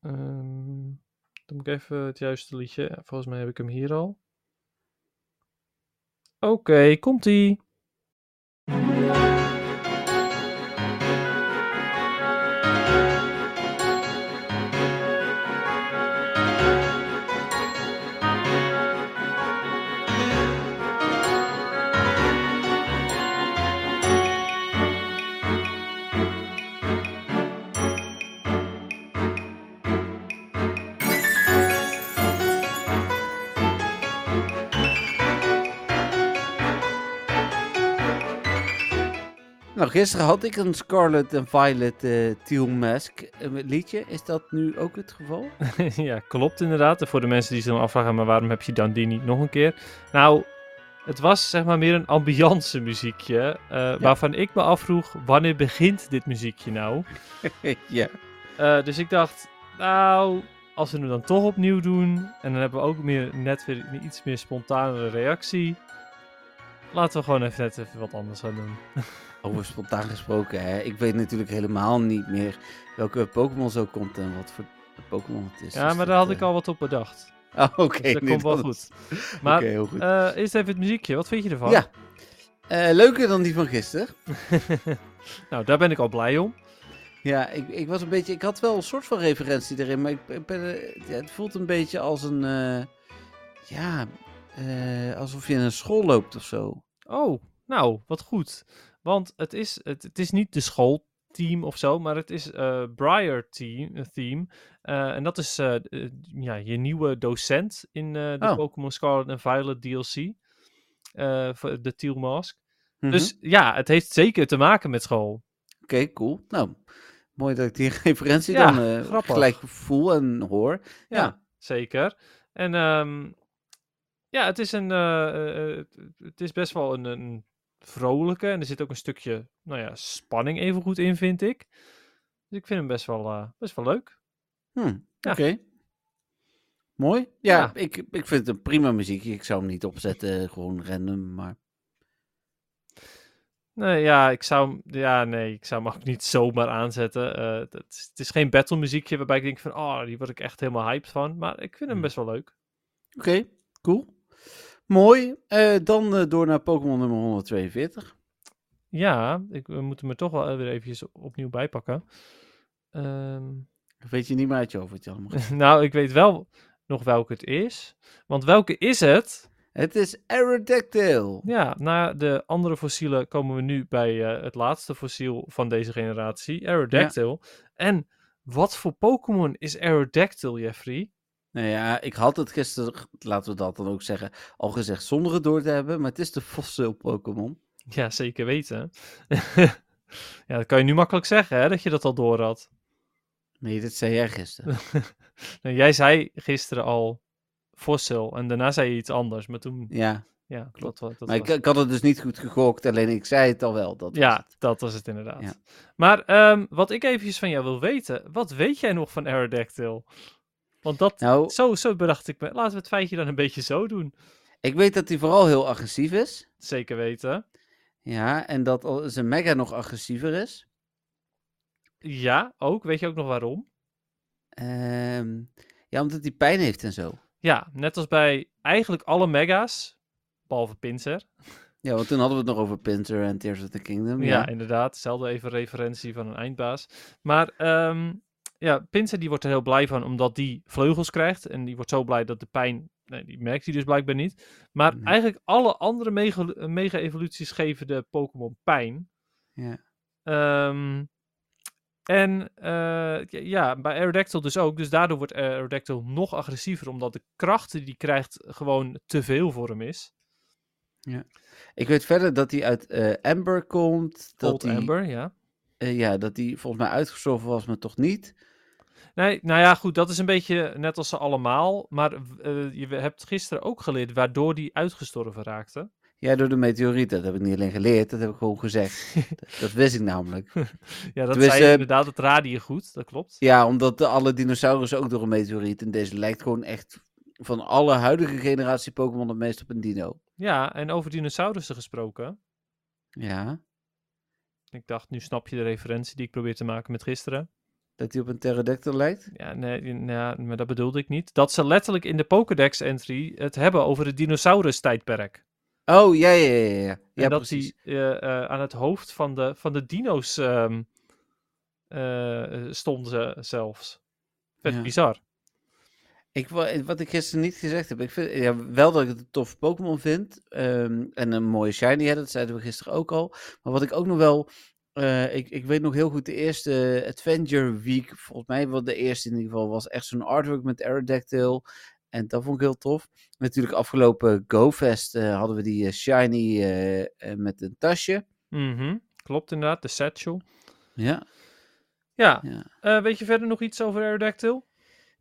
Ehm, dan moet ik even het juiste liedje... Volgens mij heb ik hem hier al. Oké, komt-ie. Gisteren had ik een Scarlet and Violet eh Teal Mask eh, liedje. Is dat nu ook het geval? ja, klopt inderdaad. En voor de mensen die zich dan afvragen, maar waarom heb je dan die niet nog een keer? Nou, het was zeg maar meer een ambiance muziekje. eh, Waarvan ik me afvroeg, wanneer begint dit muziekje nou? ja. Dus ik dacht, nou, als we hem dan toch opnieuw doen. En dan hebben we ook meer, net weer een iets meer spontanere reactie. Laten we gewoon even net even wat anders gaan doen. Over spontaan gesproken, hè. Ik weet natuurlijk helemaal niet meer welke Pokémon zo komt en wat voor Pokémon het is. Ja, Dus maar daar had eh, ik al wat op bedacht. Oh, oké. Dus dat nee, komt wel goed. Maar Oké, heel goed. eh, eerst even het muziekje. Wat vind je ervan? ja. Eh, leuker dan die van gisteren. nou, daar ben ik al blij om. Ja, ik, ik was een beetje. Ik had wel een soort van referentie erin, maar ik, ik ben, eh, ja, het voelt een beetje als een. eh, ja, eh, alsof je in een school loopt of zo. Oh, nou, wat goed. Want het is, het, het is niet de schoolteam of zo, maar het is eh Briar team, eh, theme. Eh, en dat is ja, je nieuwe docent in de Oh. Pokémon Scarlet en Violet DLC. voor de Teal Mask. Mhm. Dus ja, het heeft zeker te maken met school. Oké, cool. Nou, mooi dat ik die referentie Ja, dan gelijk voel en hoor. Ja, Ja. zeker. En ehm, ja, het is, een, eh, eh, eh, het is best wel een, een vrolijke. En er zit ook een stukje nou ja, spanning even goed in, vind ik. Dus ik vind hem best wel, best wel leuk. Hm, Ja. Oké. Mooi. Ja, Ja. Ik, ik vind het een prima muziekje. Ik zou hem niet opzetten, gewoon random, maar... Nee, ja, ik zou, hem- ja, nee, ik zou hem ook niet zomaar aanzetten. Het, het is- het is geen battle muziekje waarbij ik denk van, oh, die word ik echt helemaal hyped van. Maar ik vind hem Hm. best wel leuk. Oké, cool. Mooi. Eh, dan eh, door naar Pokémon nummer 142. Ja, ik, we moeten me toch wel weer eventjes opnieuw bijpakken. Ehm, Weet je niet meer uit je hoofd nou, ik weet wel nog welke het is. Want welke is het? Het is Aerodactyl. Ja, na de andere fossielen komen we nu bij eh, het laatste fossiel van deze generatie, Aerodactyl. En wat voor Pokémon is Aerodactyl, Jeffrey? Nou ja, ik had het gisteren, laten we dat dan ook zeggen, al gezegd zonder het door te hebben, maar het is de fossil Pokémon. Ja, zeker weten. ja, dat kan je nu makkelijk zeggen, hè, dat je dat al door had. Nee, dat zei jij gisteren. Nou, jij zei gisteren al fossil en daarna zei je iets anders, maar toen, ja, ja, klopt. Dat, dat maar ik, was- ik had het dus niet goed gegokt, alleen ik zei het al wel. Dat Ja, het. dat was het inderdaad. Ja. Maar ehm, wat ik eventjes van jou wil weten, wat weet jij nog van Aerodactyl? Want dat, Nou, zo, zo bedacht ik me, laten we het feitje dan een beetje zo doen. ik weet dat hij vooral heel agressief is. Zeker weten. Ja, en dat zijn mega nog agressiever is. Ja, ook. Weet je ook nog waarom? Ehm, ja, omdat hij pijn heeft en zo. Ja, net als bij eigenlijk alle mega's, behalve Pinsir. Ja, want toen hadden we het nog over Pinter en Tears of the Kingdom. Ja, Ja, inderdaad. Hetzelfde even referentie van een eindbaas. Maar ehm, ja, Pinsir die wordt er heel blij van omdat die vleugels krijgt. En die wordt zo blij dat de pijn, nee, die merkt hij dus blijkbaar niet. Maar Nee. eigenlijk alle andere mega- mega-evoluties geven de Pokémon pijn. ja. Ehm, en eh, ja, ja, bij Aerodactyl dus ook. Dus daardoor wordt Aerodactyl nog agressiever, omdat de kracht die hij krijgt gewoon te veel voor hem is. Ik weet verder dat hij uit eh, Amber komt. Dat Old Amber, ja. Eh, ja, dat hij volgens mij uitgestorven was, maar toch niet. Nee, nou ja, goed, dat is een beetje net als ze allemaal. Maar eh, je hebt gisteren ook geleerd waardoor die uitgestorven raakte. Ja, door de meteoriet. Dat heb ik niet alleen geleerd, dat heb ik gewoon gezegd. dat, dat wist ik namelijk. Ja, dat zei je inderdaad, het raadde je goed, dat klopt. Ja, omdat alle dinosaurussen ook door een meteoriet. En deze lijkt gewoon echt van alle huidige generatie Pokémon het meest op een dino. Ja, en over dinosaurussen gesproken. Ja, Ik dacht, nu snap je de referentie die ik probeer te maken met gisteren. dat hij op een pterodactyl lijkt. Ja, nee, nee, ja, maar dat bedoelde ik niet. Dat ze letterlijk in de Pokédex-entry het hebben over het dinosaurus-tijdperk. Oh, ja, ja, ja, ja. Ja, en dat hij eh, eh, aan het hoofd van de, van de dino's ehm, eh, stond ze zelfs. Vet Ja. bizar. Ik, wa- wat ik gisteren niet gezegd heb, ik vind ja, wel dat ik het een tof Pokémon vind. ehm, en een mooie shiny, hè, dat zeiden we gisteren ook al. Maar wat ik ook nog wel, eh, ik, ik weet nog heel goed, de eerste Adventure Week, volgens mij wel de eerste in ieder geval, was echt zo'n artwork met Aerodactyl. En dat vond ik heel tof. Natuurlijk afgelopen GoFest eh, hadden we die eh, shiny met een tasje. Mhm, Klopt inderdaad, de satchel. Ja, Ja, ja. weet je verder nog iets over Aerodactyl?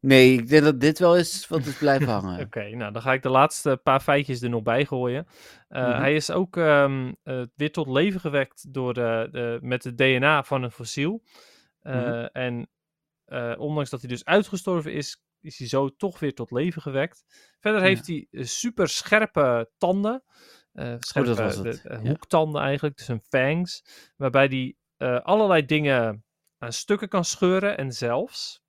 Nee, ik denk dat dit wel is wat is blijven hangen. Oké, nou dan ga ik de laatste paar feitjes er nog bij gooien. Eh, Mhm. Hij is ook ehm, eh, weer tot leven gewekt door de, de, met het DNA van een fossiel. Eh, Mhm. En ondanks dat hij dus uitgestorven is, is hij zo toch weer tot leven gewekt. Verder Ja. heeft hij super scherpe tanden. scherpe Oh, was het, de- ja. hoektanden eigenlijk, dus een fangs. Waarbij hij allerlei dingen aan stukken kan scheuren en zelfs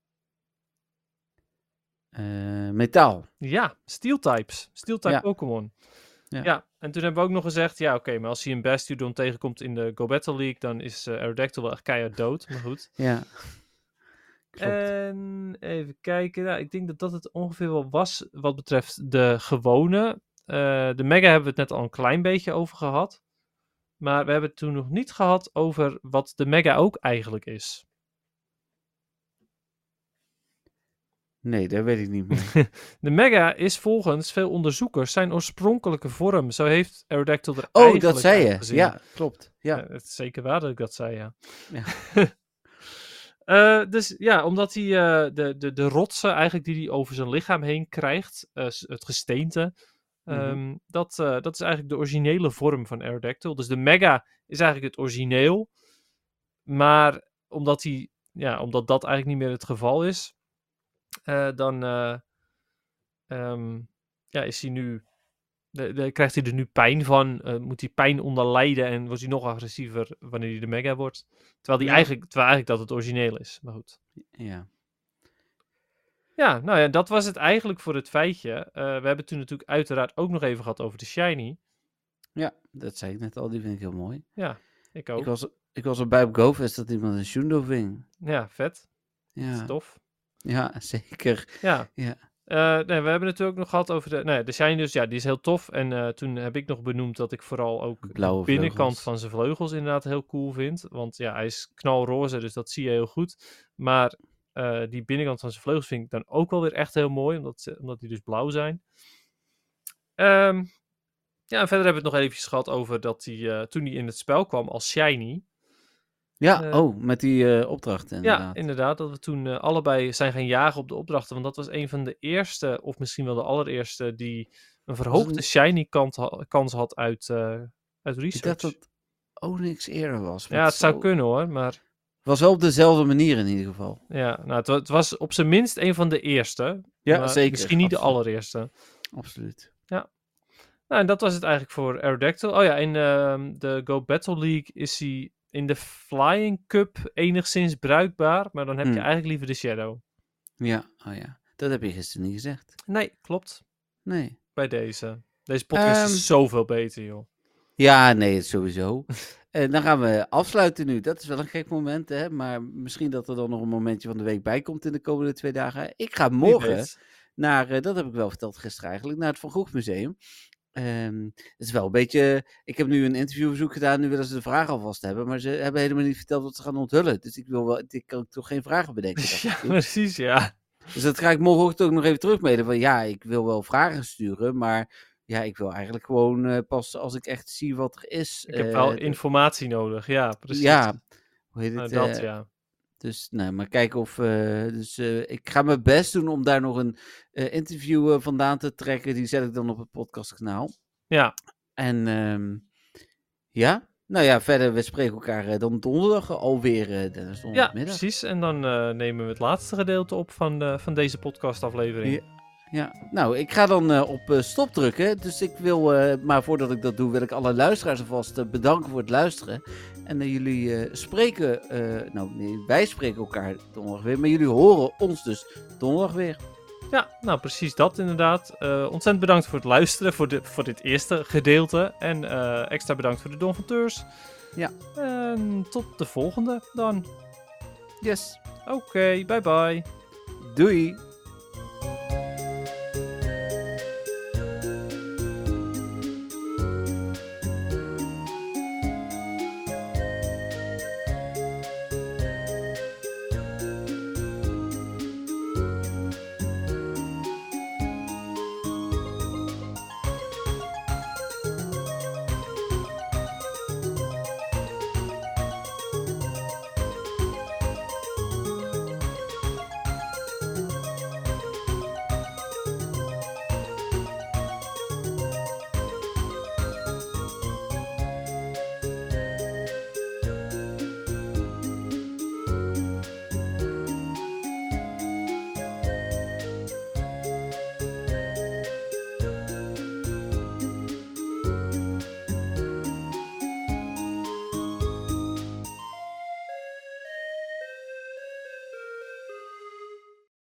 Eh, metaal. Ja, Steel types. Steel type Ja. Pokémon. Ja. Ja. en toen hebben we ook nog gezegd, ja oké, maar als hij een Bastiodon tegenkomt in de Go Battle League, dan is eh Aerodactyl wel echt keihard dood. Maar goed. Ja. Klopt. En even kijken, nou, ik denk dat dat het ongeveer wel was wat betreft de gewone. Eh, de Mega hebben we het net al een klein beetje over gehad. Maar we hebben het toen nog niet gehad over wat de Mega ook eigenlijk is. Nee, dat weet ik niet meer. De Mega is volgens veel onderzoekers zijn oorspronkelijke vorm. Zo heeft Aerodactyl er Oh, dat zei je. Ja, klopt. Ja. Ja, het is zeker waar dat ik dat zei, ja. Ja. Eh, dus ja, omdat hij eh, de, de, de rotsen eigenlijk die hij over zijn lichaam heen krijgt, eh, het gesteente, Mhm. ehm, dat, dat is eigenlijk de originele vorm van Aerodactyl. Dus de Mega is eigenlijk het origineel, maar omdat, hij, ja, omdat dat eigenlijk niet meer het geval is, eh, dan eh, ehm, ja, is hij nu de, de- krijgt hij er nu pijn van? eh, moet hij pijn onder lijden en wordt hij nog agressiever wanneer hij de mega wordt? Terwijl, die Ja. eigenlijk, terwijl eigenlijk dat het origineel is. Maar goed. ja. Ja, nou ja, dat was het eigenlijk voor het feitje. We hebben toen natuurlijk uiteraard ook nog even gehad over de shiny. Ja, dat zei ik net al. Die vind ik heel mooi. Ja, ik ook. Ik was, ik was erbij op GoFest dat iemand een Shundo ving. Ja, vet. Dat is Ja, tof. Ja zeker. Ja. Ja. Eh, nee, we hebben het ook nog gehad over de... Nee, de shiny dus, ja, die is heel tof. En eh, toen heb ik nog benoemd dat ik vooral ook Blauwe de binnenkant vleugels. van zijn vleugels inderdaad heel cool vind. Want ja, hij is knalroze, dus dat zie je heel goed. Maar eh, die binnenkant van zijn vleugels vind ik dan ook wel weer echt heel mooi, omdat, omdat die dus blauw zijn. Ehm, ja, en verder hebben we het nog eventjes gehad over dat hij, toen hij in het spel kwam als shiny... Ja, Eh, oh, met die eh, opdrachten Ja, inderdaad. inderdaad. Dat we toen eh, allebei zijn gaan jagen op de opdrachten. Want dat was een van de eerste, of misschien wel de allereerste, die een verhoogde een- shiny kant ha- kans had uit, uit ik research. dacht dat niks eerder was. ja, het zou zo- kunnen hoor. Maar was wel op dezelfde manier in ieder geval. ja, nou, het, wa- het was op zijn minst een van de eerste. Ja, zeker, Misschien niet de allereerste. Absoluut. Nou, en dat was het eigenlijk voor Aerodactyl. Oh ja, in ehm, de Go Battle League is hij in de Flying Cup enigszins bruikbaar. Maar dan heb je Hmm. eigenlijk liever de Shadow. Ja, oh ja. Dat heb je gisteren niet gezegd. Nee, klopt. Nee. Bij deze. Deze podcast Ehm, is zoveel beter, joh. Ja, nee, sowieso. En dan gaan we afsluiten nu. Dat is wel een gek moment, hè. Maar misschien dat er dan nog een momentje van de week bij komt in de komende twee dagen. Ik ga morgen naar, eh, dat heb ik wel verteld gisteren eigenlijk, naar het Van Gogh Museum. Ehm, het is wel een beetje, ik heb nu een interviewverzoek gedaan, nu willen ze de vraag alvast hebben, maar ze hebben helemaal niet verteld wat ze gaan onthullen. Dus ik wil wel, ik kan toch geen vragen bedenken. Ja, precies, ja. Dus dat ga ik morgenochtend ook nog even terugmailen. Van ja, ik wil wel vragen sturen, maar ja, ik wil eigenlijk gewoon eh, pas als ik echt zie wat er is. Ik heb eh, wel de- informatie nodig, ja, precies. Ja, hoe heet Nou, het? dat, eh, ja. Dus, nou, maar kijken of. eh, dus eh, ik ga mijn best doen om daar nog een eh, interview vandaan te trekken. Die zet ik dan op het podcastkanaal. Ja, En ehm, ja, nou ja, verder, we spreken elkaar dan donderdag alweer. Dennis, ja, donderdagmiddag. precies. En dan nemen we het laatste gedeelte op van, de, van deze podcastaflevering. Ja. Ja, nou, ik ga dan eh, op eh, stop drukken. Dus ik wil, eh, maar voordat ik dat doe, wil ik alle luisteraars alvast bedanken voor het luisteren. En jullie spreken, nou nee, wij spreken elkaar donderdag weer, maar jullie horen ons dus donderdag weer. Ja, nou precies dat inderdaad. Ontzettend bedankt voor het luisteren, voor, de, voor dit eerste gedeelte. En extra bedankt voor de donateurs. Ja. En tot de volgende dan. Yes, Oké, bye bye. doei!